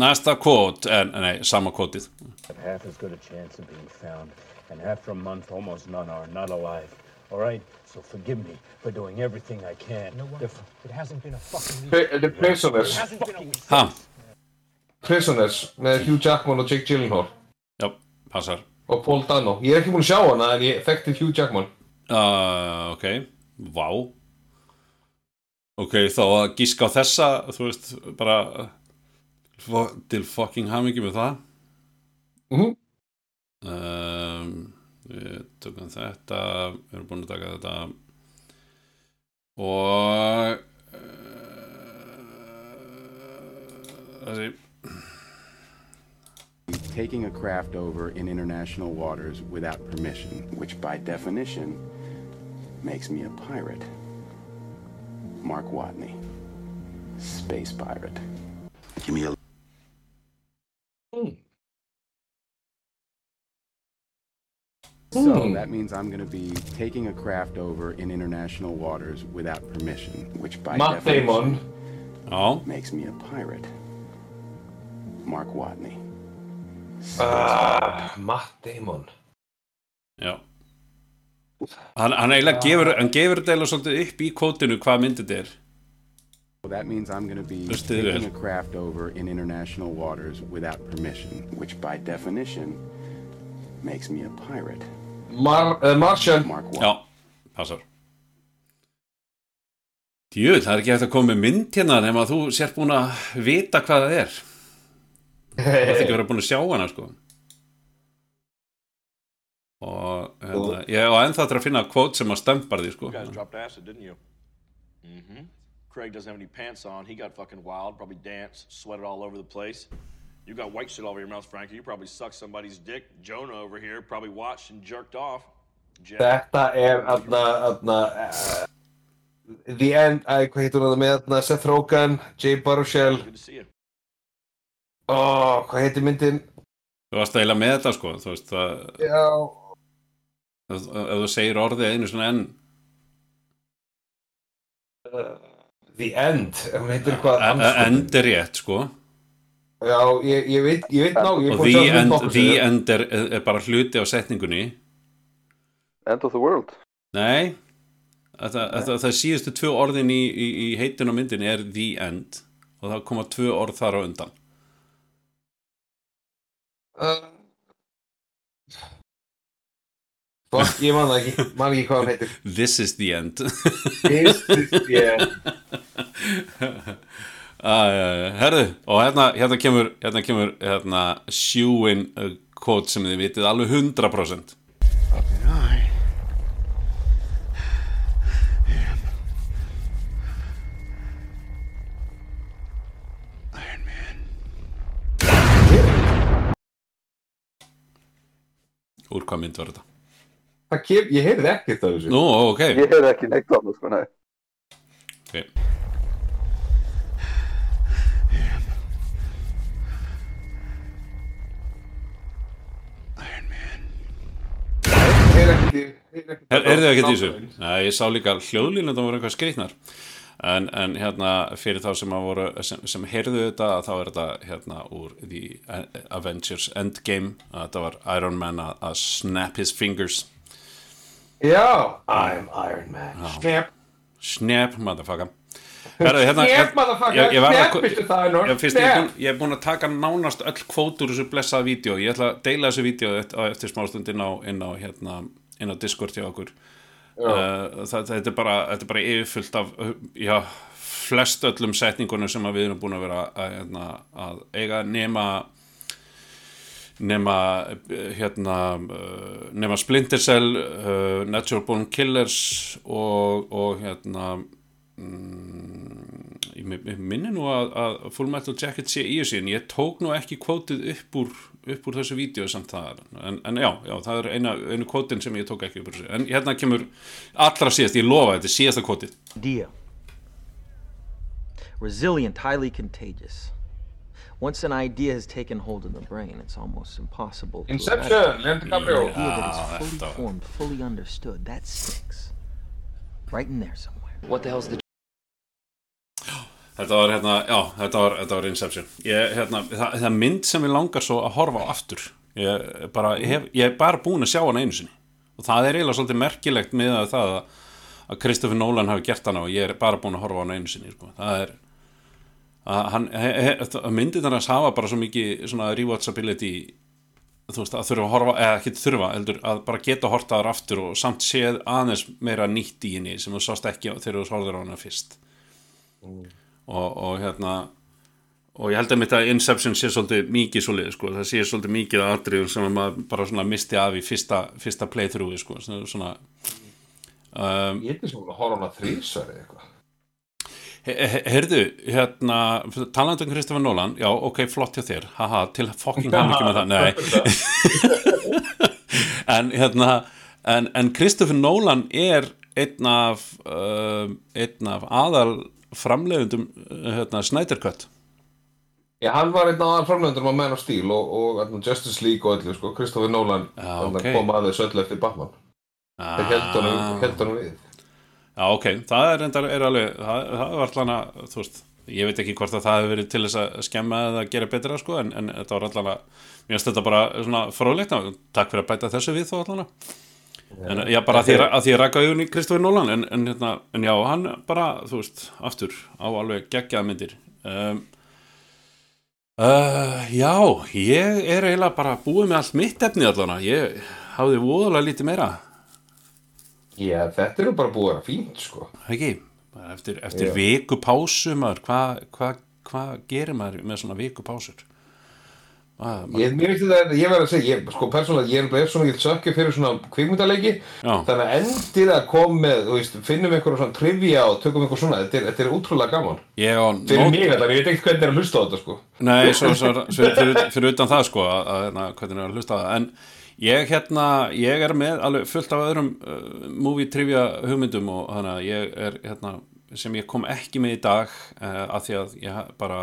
Næsta kvot, en nei, sama kvotið Have half as good a chance of being found. And after a month, almost none are not alive. All right? So forgive me for doing everything I can. You know what? If- It hasn't been a fucking week. Pri- The Prisoners. It hasn't been a week. Ha, Prisoners með Hugh Jackman og Jake Gyllenhaal. já, passar Og Paul Dano. Ég er ekki búinn að sjá hana en ég þekkti Hugh Jackman. uh, Ok, vá Ok, þá að gíska á þessa Þú veist, bara fo- Til fucking hamingi með það Mhm. um, Við tökum þetta Við erum búin að taka þetta Og uh, Þessi taking a craft over in international waters without permission, which by definition makes me a pirate. Mark Watney, space pirate. Give me a So Hmm. that means I'm going to be taking a craft over in international waters without permission, which by Matt definition Já. makes me a pirate. Mark Watney. Ah, Matt Damon. Já Hann, hann eiginlega gefur, hann gefur þetta eiginlega svolítið upp í kvótinu hvað myndið þetta er Well, that means I'm going to be taking a craft over in international waters without permission, which by definition makes me a pirate. Mar uh, Martian. Mark Já, passar Jú, það er ekki eftir að koma með mynd hérna nema að þú sér búin að vita hvað það er Það er ekki verið búin að sjá hana sko og hérna, ég á ennþá til að finna kvót sem að stömpar því sko? Mm-hmm. Craig doesn't have any pants on. He got fucking wild, probably danced, sweated all over the place. You got white shit all over your mouth, Frankie. You probably sucked somebody's dick. Jonah over here probably watched and jerked off. Jack. Þetta er aðna, aðna, uh, The End, æ, hvað heitur það með aðna, Seth Rogen, Jay Baruchel. Ó, hvað heitir myndin? Þú varst að eila með þetta sko þú veist það Já. ef, þú segir orðið einu svona enn. Uh, The End, hún heitir hvað? e- e- end er rétt sko. Já, ég, ég veit, ég veit ná, ég er og the að end, the end er, er bara hluti á setningunni. End of the world. Nei. Þetta, þetta, það síðustu tvö orðin í, í, í heitun á myndin er the end. Og það koma tvö orð þar á undan Uh, Fuck, ég man ekki, man ekki hvað hann heitir. This is the end This is the end. uh, Herðu, og hérna, hérna kemur hérna kemur hérna, sjúin uh, quote sem þið vitið alveg 100% Úr hvað mynd var þetta? Það kem, ég heyrði ekkert af þessu. Nú, ok Ég hef ekki neitt á það sko, nei okay. Heyrði ekkert í, heyrði ekkert Er, er þið ekkert í þessu? Nei, ég sá líka hljóðlínu það voru eitthvað skrýtnar en, en hérna fyrir þá sem, að voru, sem, sem heyrðu þetta þá er þetta hérna úr The Avengers Endgame að þetta var Iron Man að, að snap his fingers Já, I'm Iron Man. Snap. Snap, motherfucker Herðu, hérna, Snap, motherfucker. verð að- Snap, Mr. Thanos. Snap. ég er búin að taka nánast öll kvót úr þessu blessaða vídeo ég ætla að deila þessu vídeo á eftir smástund inn á, inn á, hérna, inn á Discord hjá okkur þetta, er bara, þetta er bara yfirfullt af já, flest öllum setningunum sem við erum búin að vera að, hérna, að eiga nema nema hérna uh, nema Splinter Cell uh, Natural Born Killers og, og hérna mm, ég minni nú að, að Full Metal Jacket sé í þessu en ég tók nú ekki kvótið upp úr upp úr þessu vídeo samt það en, en já, já, það er eina, einu kvótin sem ég tók ekki upp úr þessu en hérna kemur allra síðast, ég lofa þetta er síðasta kvótið idea. Resilient, highly contagious. Once an idea has taken hold of the brain, it's almost impossible to Inception. Leonardo The DiCaprio. idea that Ah, is fully þetta- formed, fully understood, that sticks. Right in there somewhere. What the hell's the Þetta var hérna, já, þetta var, þetta var Inception. Ég, hérna, það, það mynd sem ég langar svo að horfa á aftur ég, bara, ég, hef, ég er bara búin að sjá hana einu sinni. Og það er eiginlega svolítið merkilegt með að það að, að Kristoffer Nolan hafi gert hana og ég er bara búin að horfa á hana einu sinni sko. það er að, að myndir þannig hafa bara svo mikið rewatchability veist, að þurfa að horfa, eða ekki þurfa heldur, að bara geta að horta þar aftur og samt séð aðeins meira nýtt í henni sem þú sást ekki þegar þú horfður á hana fyrst. Og, og hérna og ég held að mitt að Inception sé svolítið mikið svolítið, sko, það sé svolítið mikið að atriðum sem maður bara svona misti af í fyrsta, fyrsta playthroughi, sko. Svona, um, Ég sem að á hana þrísvar eða eitthvað. He- he- Heyrðu, hérna talandi um Kristoffer Nolan, já, ok, flott hjá þér. Haha, til fucking hann ekki með það. Nei. En hérna en, en Kristoffer Nolan er einn af uh, einn af aðal framleiðundum hérna, Snyder Cut? Já, hann var einn af framlöndur á Man of Steel og, og og Justice League og öllu, sko, Kristoffer Nolan Já, hann ok. kom aðeins öllu eftir Batman. Þeir held honum við. Já, ok, það er, reyndar, er alveg það, það var allan að, þú veist ég veit ekki hvort að það hefur verið til þess að skemma eða gera betra, sko, en, en þetta var allan að mér finnst þetta bara svona fróðlegt. Takk fyrir að bæta þessu við þó allan að en já, bara að því, að því að rækka augun í Kristofur Nólan, en, en, hérna, en já, hann bara, þú veist, aftur á alveg geggjað myndir. Um, uh, Já, ég er eiginlega bara búið með allt mitt efni allan ég hafði voðalega lítið meira. Já, þetta er nú bara búið að fínt, sko. Ekki, eftir, eftir Já. viku pásu maður, hvað hva, hva gerir maður með svona viku maður- Ég, þetta, ég verð að segja, ég, sko, persónulega, ég er svona ekki sökki fyrir svona kvikmyndaleiki. Já. Þannig að endir að koma með, þú veist, finnum eitthvað svona trivia og tökum eitthvað svona Þetta er, þetta er útrúlega gaman. Ég á Fyrir nót- mig þetta, ég veit ekkert hvernig er að hlusta á þetta, sko. Nei, svo, svo, fyrir, fyrir, fyrir utan það sko að, að, að hvernig er að hlusta á það. En ég hérna, ég er með alveg fullt af öðrum uh, movie trivia hugmyndum og þannig að ég er hérna, sem ég kom ekki með í dag uh, af því að ég bara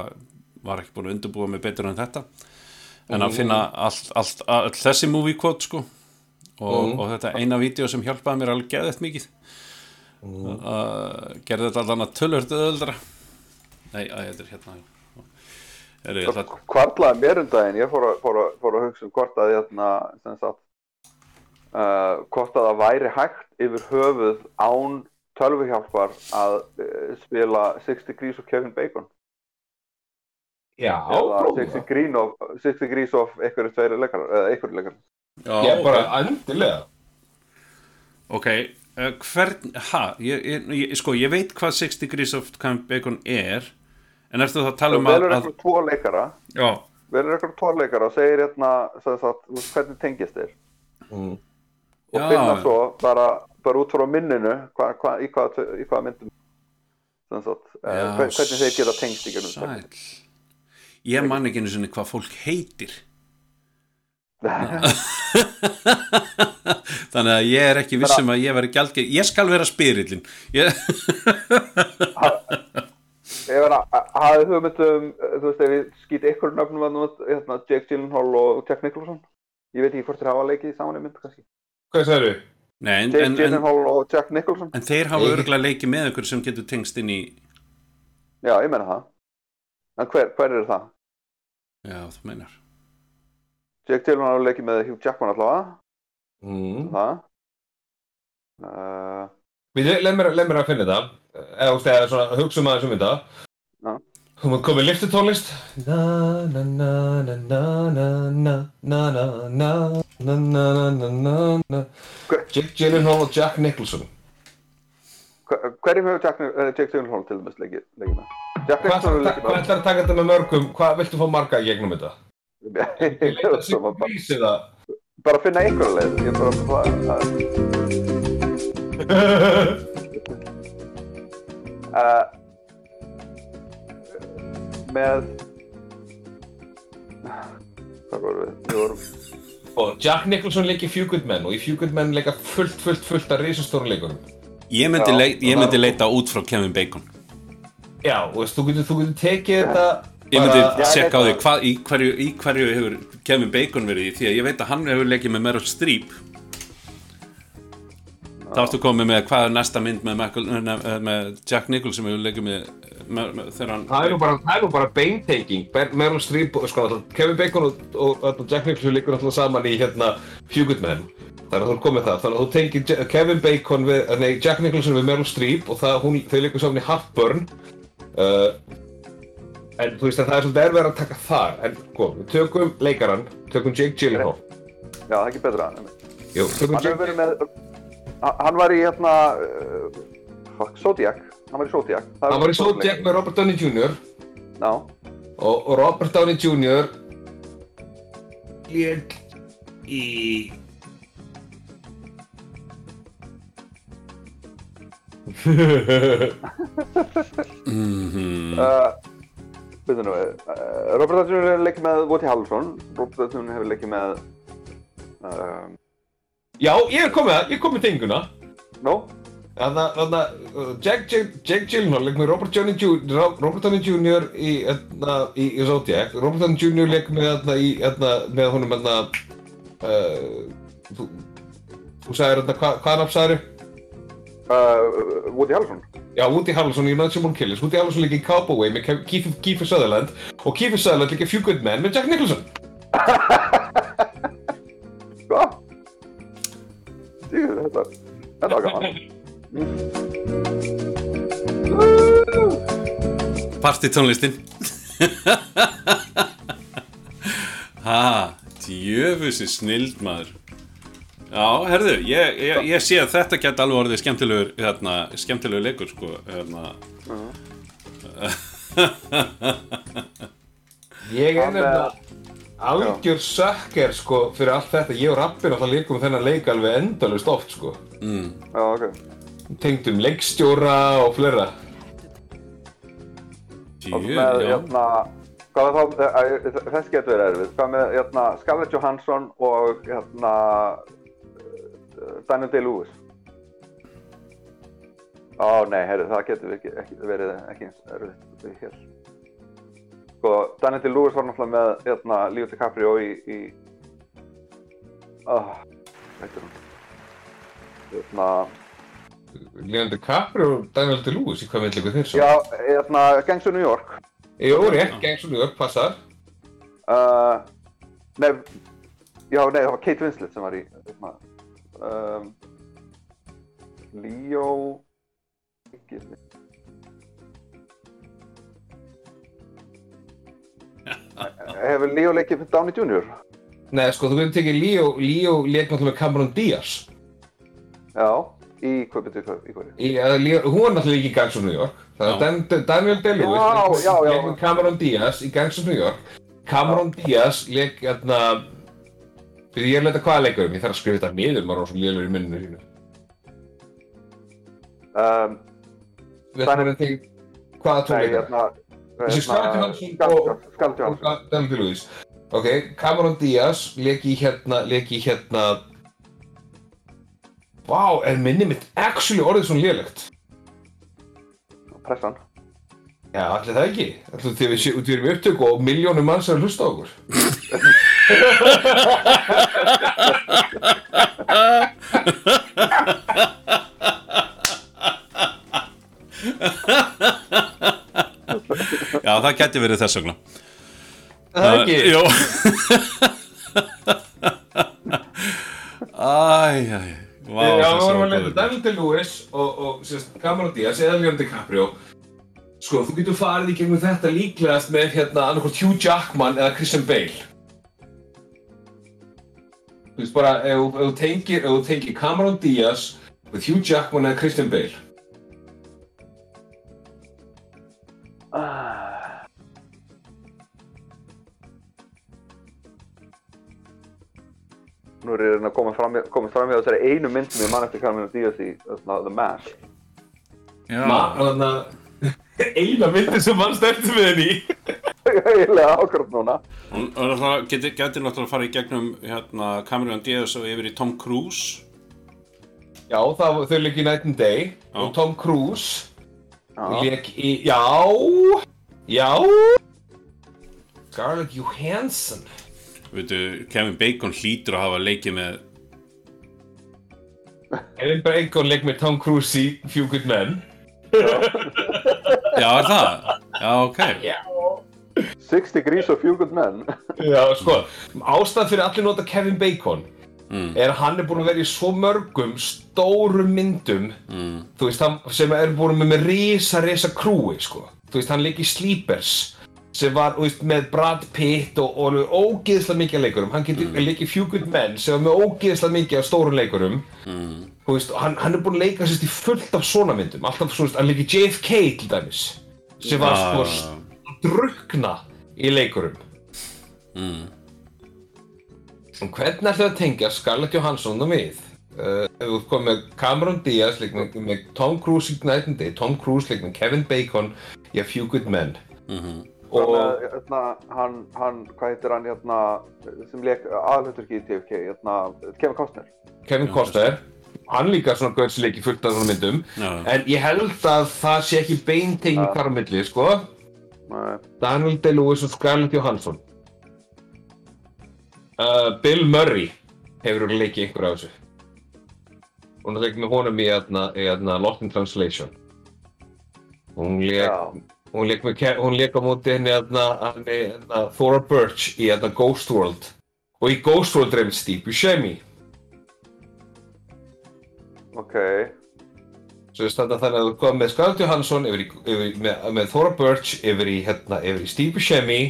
var ekki búin að undirbúa mig betur en þetta en að Mm. finna allt, allt, all, þessi movie quote sko og, Mm. og þetta eina vídeo sem hjálpaði mér alveg geðið mikið Mm. uh, gerði þetta allan að tölvört öðuldra nei, að þetta er hérna er ég ætla að Hvarlaði mér um daginn, ég fór að, fór að, fór að hugsa um hvort að hérna, sem sagt, uh, hvort að það væri hægt yfir höfuð án tölvuhjálpar að uh, spila Six Degrees of Kevin Bacon. Já, Eða prófa. Six Degrees of, Six Degrees of einhverju tveiri leikarar, eða einhverju leikarar. Já, bara endilega Ok, uh, hvern, ha, ég, ég, ég, sko, ég veit hvað Six Degrees of Kevin Bacon er, en ertu það að tala um að, að einhverju tvo leikara, já, velur einhverju tvo leikara og segir hérna, sem sagt, hvernig tengist þér. mm. Og finna svo bara, bara út frá minninu, hva, hva, í, hvað, í hvaða myndum, sem sagt, uh, hvernig þeir geta tengst í gegnum sæl. Ég man ekki einu sinni hvað fólk heitir. Þannig að ég er ekki vissum að ég veri gjaldgeir. Ég skal vera spyrillin. Ég... Ég var að hafa hugmyndum, þú veist, ef ég skýt ykkur nöfnum að nú, hérna, Jake Gyllenhaal og Jack Nicholson. Ég veit ekki hvort þeir hafa leikið saman í mynd, kannski. Hvað sagði Nei, en, Jake en, en, Gyllenhaal og Jack Nicholson. en þeir hafa örgulega leikið með ykkur sem getur tengst inn í, Já, ég menna það. En hver, hver er það? Já, þú meinar. Jake Gyllenhaal hafa leikið með Hugh Jackman allavega. mm. Það. Uh, Við leið mér, að finna þetta eða, þú veist, eða svona, hugsa um aðeins um þetta Já. Hún er komið liftutónlist Na na na na na na na na na na na na na na na Jake Gyllenhaal og Jack Nicholson Hver- Hverjum hefur Jack, uh, Jake Gyllenhaal til dæmis leikið leikið með? Hvað ætlar að taka þetta með mörgum? Hvað viltu fá marga í gegnum þetta? með Sig grís eða bara finna einhverja leið ég bara það uh, með hvað vorum við við vorum Og Jack Nicholson leikir Men og í Few Good Men leika fullt, fullt, fullt af risastórum leikurum Ég myndi, Já. leit, ég myndi leita út frá Kevin Bacon Já, og veist, þú getur, þú getur tekið þetta Ég myndi bara- tjekka á því hvað, í, hverju, í hverju hefur Kevin Bacon verið í því að ég veit að hann hefur leikið með Meryl Streep. Þá ertu komið með hvað er næsta mynd með, Michael, ne, með Jack Nicholson sem hefur leikið með, með, með þegar hann Það er nú bara, bara beintaking Meryl Streep, sko, Kevin Bacon og, og, og Jack Nicholson líkur alltaf saman í hérna Men. Þannig að þú komið það, þannig að þú tengir Kevin Bacon við, eh, nei, Jack Nicholson við Meryl Streep og það, hún, þau líkur saman í Heartburn uh, En þú veist að það er svolítið erfið að taka þar En sko, við tökum leikarann, tökum Jake Gyllenhaal já það er ekki betra Jú, tökum hann verið með hann- var í hérna uh, Zodiac hann var í Zodiac Það Hann var í Zodiac með Robert Downey Jr. Já. Og, og Robert Downey Jr. Lék í... Veitum nú, uh, Robert Downey hefur leikið með Woody Harrelson Robert Downey hefur leikið með uh, Já, ég er komið að, ég er komið tenguna. Nó? Að, þannig að, uh, Jack, Jack, Jack Gyllenhaal leik með Robert Downey Jr. Í, hérna, í, í Zodiac. Robert Downey Jr. leik með, hérna, í, hérna, með honum, uh, þú, þú sagðir, hérna, hvað, hvað nafn sagðir? Uh, Woody Harrelson. Já, Woody Harrelson í Untouchable Killers. Woody Harrelson leik í Cowboy með Kiefer, Sutherland og Kiefer Sutherland leik í Few Good Men með Jack Nicholson. Sko? Jú, þetta, þetta var gaman. Partitónlistin Ha, djöfusi snild maður Já, herðu, ég, ég, ég sé að þetta geta alveg orðið skemmtilegur, hérna, skemmtilegur leikur, sko, hérna. Ég er nefnilega algjör sökker sko fyrir allt þetta. Ég og Rappin alltaf líkum þennan leik alveg endalust oft sko. Mm. Já, ok. Tengdum leikstjóra og fleira. Og með, hérna, hvað var þá, eh, eh, þessi getur verið erfið, hvað með, hérna, Scarlett Johansson og, hérna, Daniel Day-Lewis. Ó, nei, heyrðu, það getur ekki, ekki verið ekki eins erfitt við hér. Sko, Daniel Day-Lewis var náttúrulega með, hérna, Leo DiCaprio í, í, ah, hvað heitir hún? Hérna, Leon DiCaprio og Daniel Day-Lewis, í hvað með líka þeir svo? já, hérna, Gangs of New York. Jú, rétt, Gangs of New York, passar. Uh, nei, já, nei, það var Kate Winslet sem var í, hérna, um, Leo, ekki, hefur Leo leikið fyrir Downey Jr.? Nei, sko, þú getur tekið Leo, Leo leik náttúrulega með Cameron Diaz. Já, í hvað, í hverju? Í, Leo, hún var náttúrulega ekki í Gangs of New York. Það er Dan, Daniel Day-Lewis leik- Cameron Diaz í Gangs of New York. Cameron Diaz leik, hérna, ég leita hvaða leikurum, ég þarf að skrifa þetta niður, maður er svo lélur í minninu sínu. Um, Við ætlum að tekið hvaða tónleikar? hérna, Þessi Scarlett Johansson og. Daniel Day-Lewis. Ok, Cameron Diaz leik í hérna, leik í hérna... Vá, er minni mitt actually orðið svona lélegt? Pressan. Já, allir það ekki. Þú til við erum í upptöku og miljónum mann sem hlusta á okkur. Já, það getur verið þess vegna. Það er ekki. Jó. Æj, æj. Já, við varum að leta Daniel DeLuis og Cameron Diaz eða Leon DiCaprio og Sko, þú getur farið í gegnum þetta líklegast með hérna annarkort Hugh Jackman eða Christian Bale. Þú veist bara, ef þú- tengir, ef þú tengir Cameron Diaz with Hugh Jackman eða Christian Bale. Nú er ég að reyna að koma fram, komast fram hjá þessari einu mynd sem ég man eftir Cameron Diaz í The Mask. Já. Ma, þannig að eina myndi sem mann sterti með henni. Eiginlega ákvæmt núna. Hún er náttúrulega- að fara í gegnum hérna, Cameron Diaz og yfir í Tom Cruise Já, það var þau leik í Night and Day og Tom Cruise leik í, já, já, Scarlett Johansson. Veitu, Kevin Bacon hlýtur að hafa leikið með Kevin Bacon leik með Tom Cruise í Few Good Men. Já, er það? Já, ok Já. Six Degrees of Few Good Men. Já, sko, ástæðan fyrir allir nota Kevin Bacon Mm. er að hann er búinn að vera í svo mörgum stórum myndum mm. þú veist, hann, sem er búinn með, með risa, risa krúi, sko þú veist, hann leik í Sleepers sem var, þú veist, með Brad Pitt og, og alveg ógeðslega mikið af leikurum hann getur mm. leik í Few Good Men sem var með ógeðslega mikið af stórum leikurum mm. Þú veist, og hann, hann er búinn að leika sérst í fullt af svona myndum alltaf, svo veist, hann leik í JFK til dæmis sem var, Ah. sko, drukna í leikurum mm. Og hvernig ætlum við að tengja Scarlett Johansson og mig? Uh, ef þú komið með Cameron Diaz leik með, með Tom Cruise í Night and Day, Tom Cruise leik með Kevin Bacon í A Few Good Men. -hmm. Og hérna, hann, hann, hvað heitir hann hérna, sem leik aðalhuturki í TFK, hérna, Kevin Costner. Kevin Costner, hann líka svona gauð sem leikir fullt af svona myndum, Já. en ég held að það sé ekki beintegn Ja. á milli, sko. Nei. Daniel Day-Lewis og Scarlett Johansson. Uh, Bill Murray hefur örugglega leikið einhver af þessu. Hún er leikið með honum í hérna, í hérna Lost in Translation. Hún leik, hún leik, með, Ke- hún leik á móti henni hérna, henni, hérna Thora Birch í hérna Ghost World. Og í Ghost World einmitt Steve Buscemi. Ok. Svo veist þetta þannig að þú kom með Scarlett Johansson yfir í, yfir, með, með Thora Birch yfir í, hérna, yfir í Steve Buscemi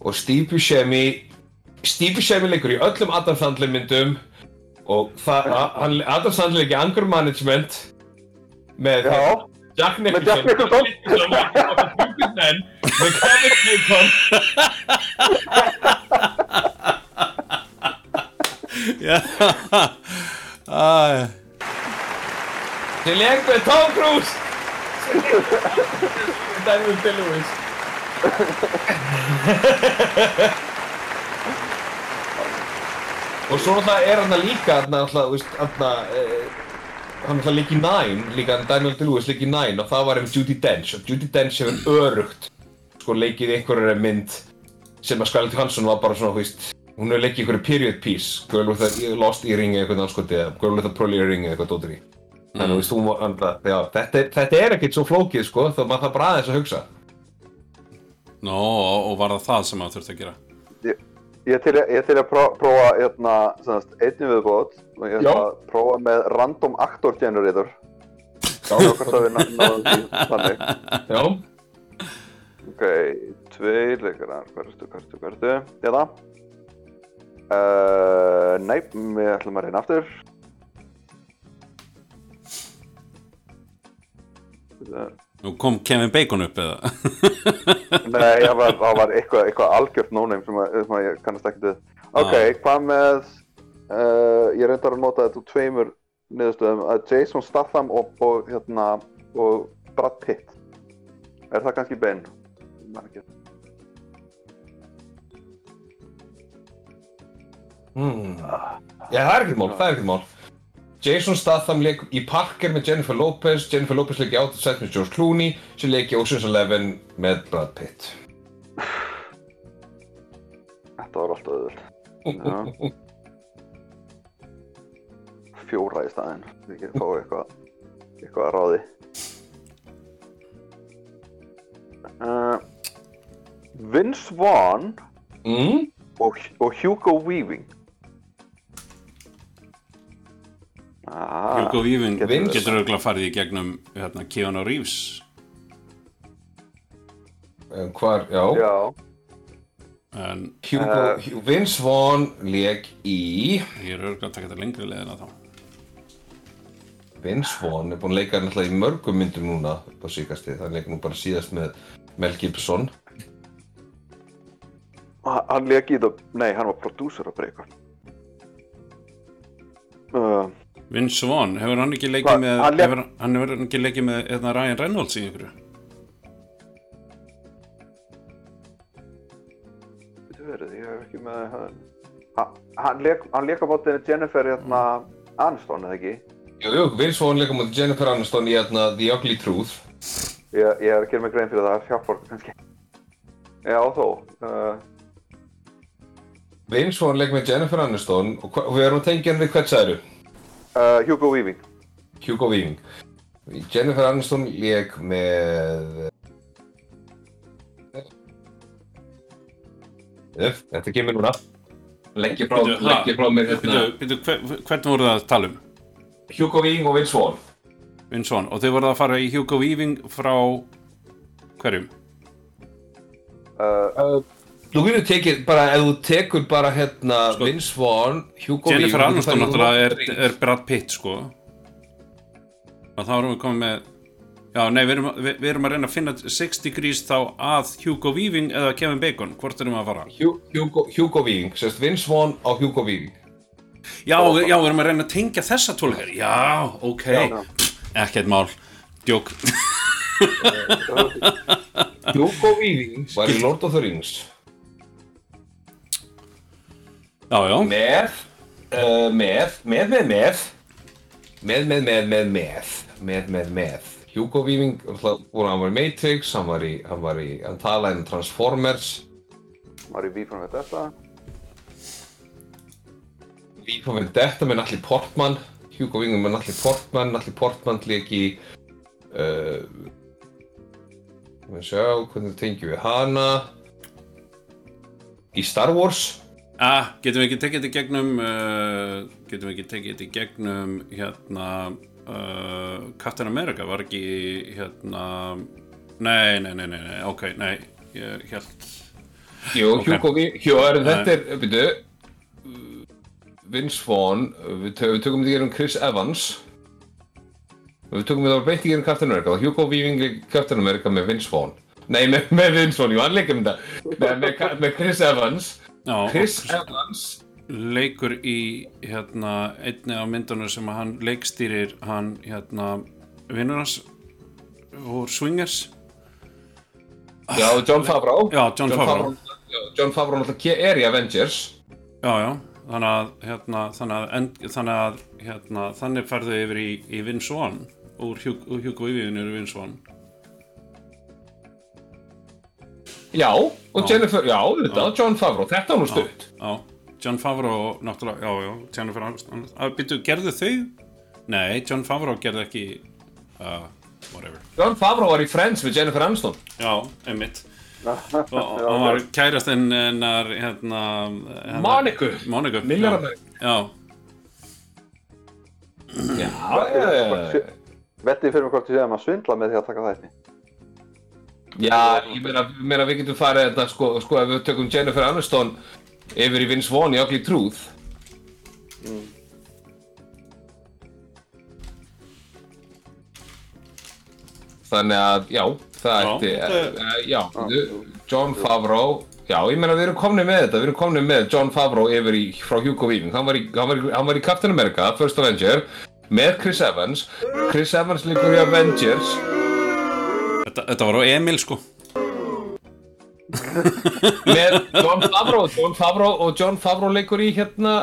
og Steve Buscemi Steve Buscemi leikur í öllum Adam Sandler myndum og það, hann, Adam Sandler leik í Anger Management með Já. Jack Með Nicholson Jack Nicholson. með með Kevin Bacon Já Æ. sem leik með Tom Cruise. Daniel Day-Lewis. Og svo náttúrulega er hann líka hann náttúrulega, náttúrulega líka í Nine, líka Daniel Day-Lewis líka í Nine og það var um Judi Dench. Og Judi Dench hefur örugt sko leikið í einhverjum mynd sem að Scarlett Johansson var bara svona, þú veist hún hefur leikið einhverju period piece. Girl with a Lost Earring eða eitthvað anskoti eða Girl with a Pearl Earring eða eitthvað dóttir í Að þú veist, hún var, hann, já, þetta, þetta er ekkert svo flókið sko, þá maður það bara aðeins að hugsa Nó, og var það það sem það þurfti að gera Ég, ég er til, ég til að pró- prófa, hérna, semast, einnig viðbót og ég Já. að prófa með random actor generator. Já. Sjá hvort að við ná- náðum þannig. Já. Ok, tveir leikarar, hvað ertu, hvað ertu, hérna. Uh, nei, við ætlum að reyna aftur. Nú kom Kevin Bacon upp eða Nei, það var, það var eitthvað, eitthvað algjört nónum sem, að- sem að ég kannast ekkert við. Ok, Ah. hvað með, uh, ég reyndar að nota þetta úr tveimur niðurstöðum, að Jason Statham og, og, hérna, og Brad Pitt. Er það kannski man ekki. Hmm. Já, það er ekkert mál, það er ekkert mál. Jason Statham leik í Parker með Jennifer Lopez, Jennifer Lopez leik í Out of Sight með George Clooney, sem leik í Ocean's Eleven með Brad Pitt. Þetta var alltaf auðvöld. Já. Fjóra í staðinn, við getum fáið eitthvað, eitthvað að ráði. Uh, Vince Vaughn mm? og, og Hugo Weaving. Hugo Weaving getur- auðvitað farið í gegnum hérna, Keanu Reeves En hvar, já. Já. En Hugo, Eh, Vince Vaughn leik í... Ég er örgulega að taka þetta lengri leiðina þá. Vince Vaughn er búinn að leika náttúrulega í mörgum myndum núna upp á síkastið. Það leik nú bara síðast með Mel Gibson. Ha- Hann leik í það, nei, hann var prodúsur á Breykon. Uh, Vince Vaughn, hefur hann ekki leikið með, hann hefur, hann hefur ekki leikið með hérna, Ryan Reynolds í ykkur? Þetta verið, ég hef ekki með hann. Ha- Hann leik, hann leik á bótinu Jennifer hérna Aniston, eða ekki? Jú, jú, Vince Vaughn leika mútið Jennifer Aniston í hérna The Ugly Truth. Ég, ég er að gera mig grein fyrir það, það hjálpar kannski. Já, þó. Uh, Vince Vaughn leik með Jennifer Aniston og við erum að tengja hann við hvert særu? Uh, Hugo Weaving. Hugo Weaving. Jennifer Aniston leik með... Þetta kemur núna. Leggja frá, ha, leggja frá mér hérna. hver- Hvernig voru það að tala um? Hugo Weaving og Vince Vaughn. Vince Vaughn, og þau voru að fara í Hugo Weaving frá hverjum? Uh, Þú getur tekið bara, ef þú tekur bara hérna Vince Vaughn, Hugo Weaving Jennifer Aniston náttúrulega er, er Brad Pitt sko. Og þá erum við komið með já nei við erum, við, við erum að reyna að finna 6 degrees þá að Hugo Weaving eða Kevin Bacon, hvort erum við að fara? Hu- Hugo, Hugo Weaving, sérst Vince Vaughn á Hugo Weaving. Já, við, já, við erum að reyna að tengja þessa tólikar Já, ok, ekkert mál. Djók. Hugo Weaving var í Lord of the Rings Já, já. Með uh, Með, með, með, með. Með, með, með, með, með. Með, með, með. Hugo Weaving, hann var í Matrix hann var í, hann var í, hann talaði um Transformers var í Vífram við þetta. Við fórum við þetta með Natalie Portman. Hugo Weaving með Natalie Portman. Natalie Portman leik í uh, við sjá, hvernig tengjum við hana. Í Star Wars Ah, getum við ekki tekið þetta gegnum uh, getum við ekki tekið þetta gegnum hérna uh, Captain America? Var ekki hérna nei, nei, nei, nei, nei ok, nei ég held Jú, Ok. Hugo Jú, er, þetta er, byrju Vince Vaughn við, tö við tökum þetta í gerum Chris Evans. Við tökum þetta beint í gerum Captain America. Hugo Weaving Captain America með Vince Vaughn. Nei, með, með Vince Vaughn, jú, hann leikum þetta. Með, með Chris Evans Já, Chris Evans leikur í hérna einni af myndunum sem að hann leikstýrir hann hérna vinnur hans úr Swingers. Já, John Favreau. Já, John Favreau. já, John Favreau náttúrulega er í Avengers. Já, já, þannig að hérna, þannig að, þannig að hérna, þannig ferðu yfir í, í Vince Vaughn úr Hugo Weaving úr Vince Já, og. Jennifer, já, þetta. John Favreau, þetta var nú stutt Já, John Favreau náttúrulega, já, já, Jennifer Aniston að byrju, gerðu þau? Nei, John Favreau gerði ekki uh, whatever John Favreau var í Friends með Jennifer Aniston Já, einmitt og hann var kærastinn hennar hérna, hérna Moniku. Moniku, Millar já, já. Já, já, já. Vettið fyrir mig hvort við séum að svindla með því að taka þetta. Já, ég meina, meina við getum farið þetta sko, sko ef við tökum Jennifer Aniston yfir í Vince Vaughn í Ugly Truth. Þannig að, já, það Já, ætti, það- uh, já, John Favreau, já, ég meina við erum komnið með þetta, við erum komnið með John Favreau yfir í, frá Hugo Weaving, hann var í, hann var í, hann var í Captain America, First Avenger, með Chris Evans, Chris Evans líkur í Avengers, Þetta, þetta var á Emil sko með John Favreau, John Favreau og John Favreau leikur í hérna,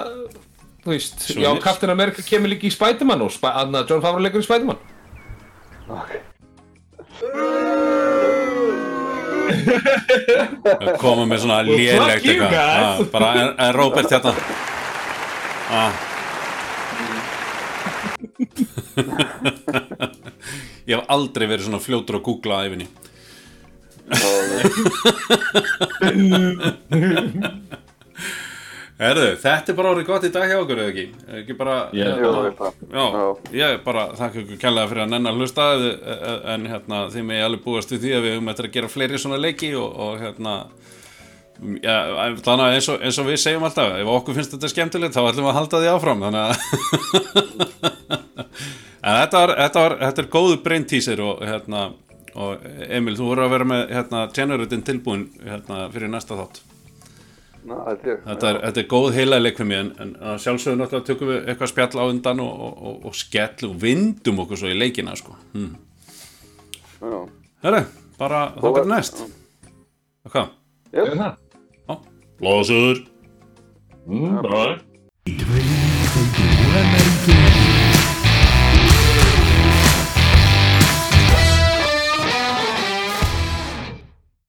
þú veist, já, Svoleiðis. Captain America kemur líka í Spider-Man og Sp John Favreau leikur í Spider-Man. að koma með svona lélegt eitthvað. Ah, bara er, er Robert hérna ah. ég hef aldrei verið svona fljótur að googla að yfinni Herðu, þetta er bara orðið gott í dag hjá okkur, eða ekki? Er Ekki bara, Já. hérna, já, ég bara þakka ykkur kærlega fyrir að nenn að hlusta en hérna, þið með ég alveg búast við því að við höfum eftir að gera fleiri svona leiki og, og hérna, já, þannig að eins og, eins og við segjum alltaf, ef okkur finnst þetta skemmtilegt þá ætlum við að halda því áfram, þannig að en þetta, var, þetta, var, þetta er góðu brain teaser og hérna, og Emil, þú voru að vera með hérna, generatin tilbúin hérna, fyrir næsta þátt Ná, þetta er, Þetta er, þetta er góð heila leikfimi en, en að sjálfsögðu náttúrulega tökum við eitthvað spjall á undan og, og, og, og skell og vindum okkur svo í leikina sko. hmm. Já. Herri, bara getur næst Hvað? Já. Blóðsöður Mm, bye.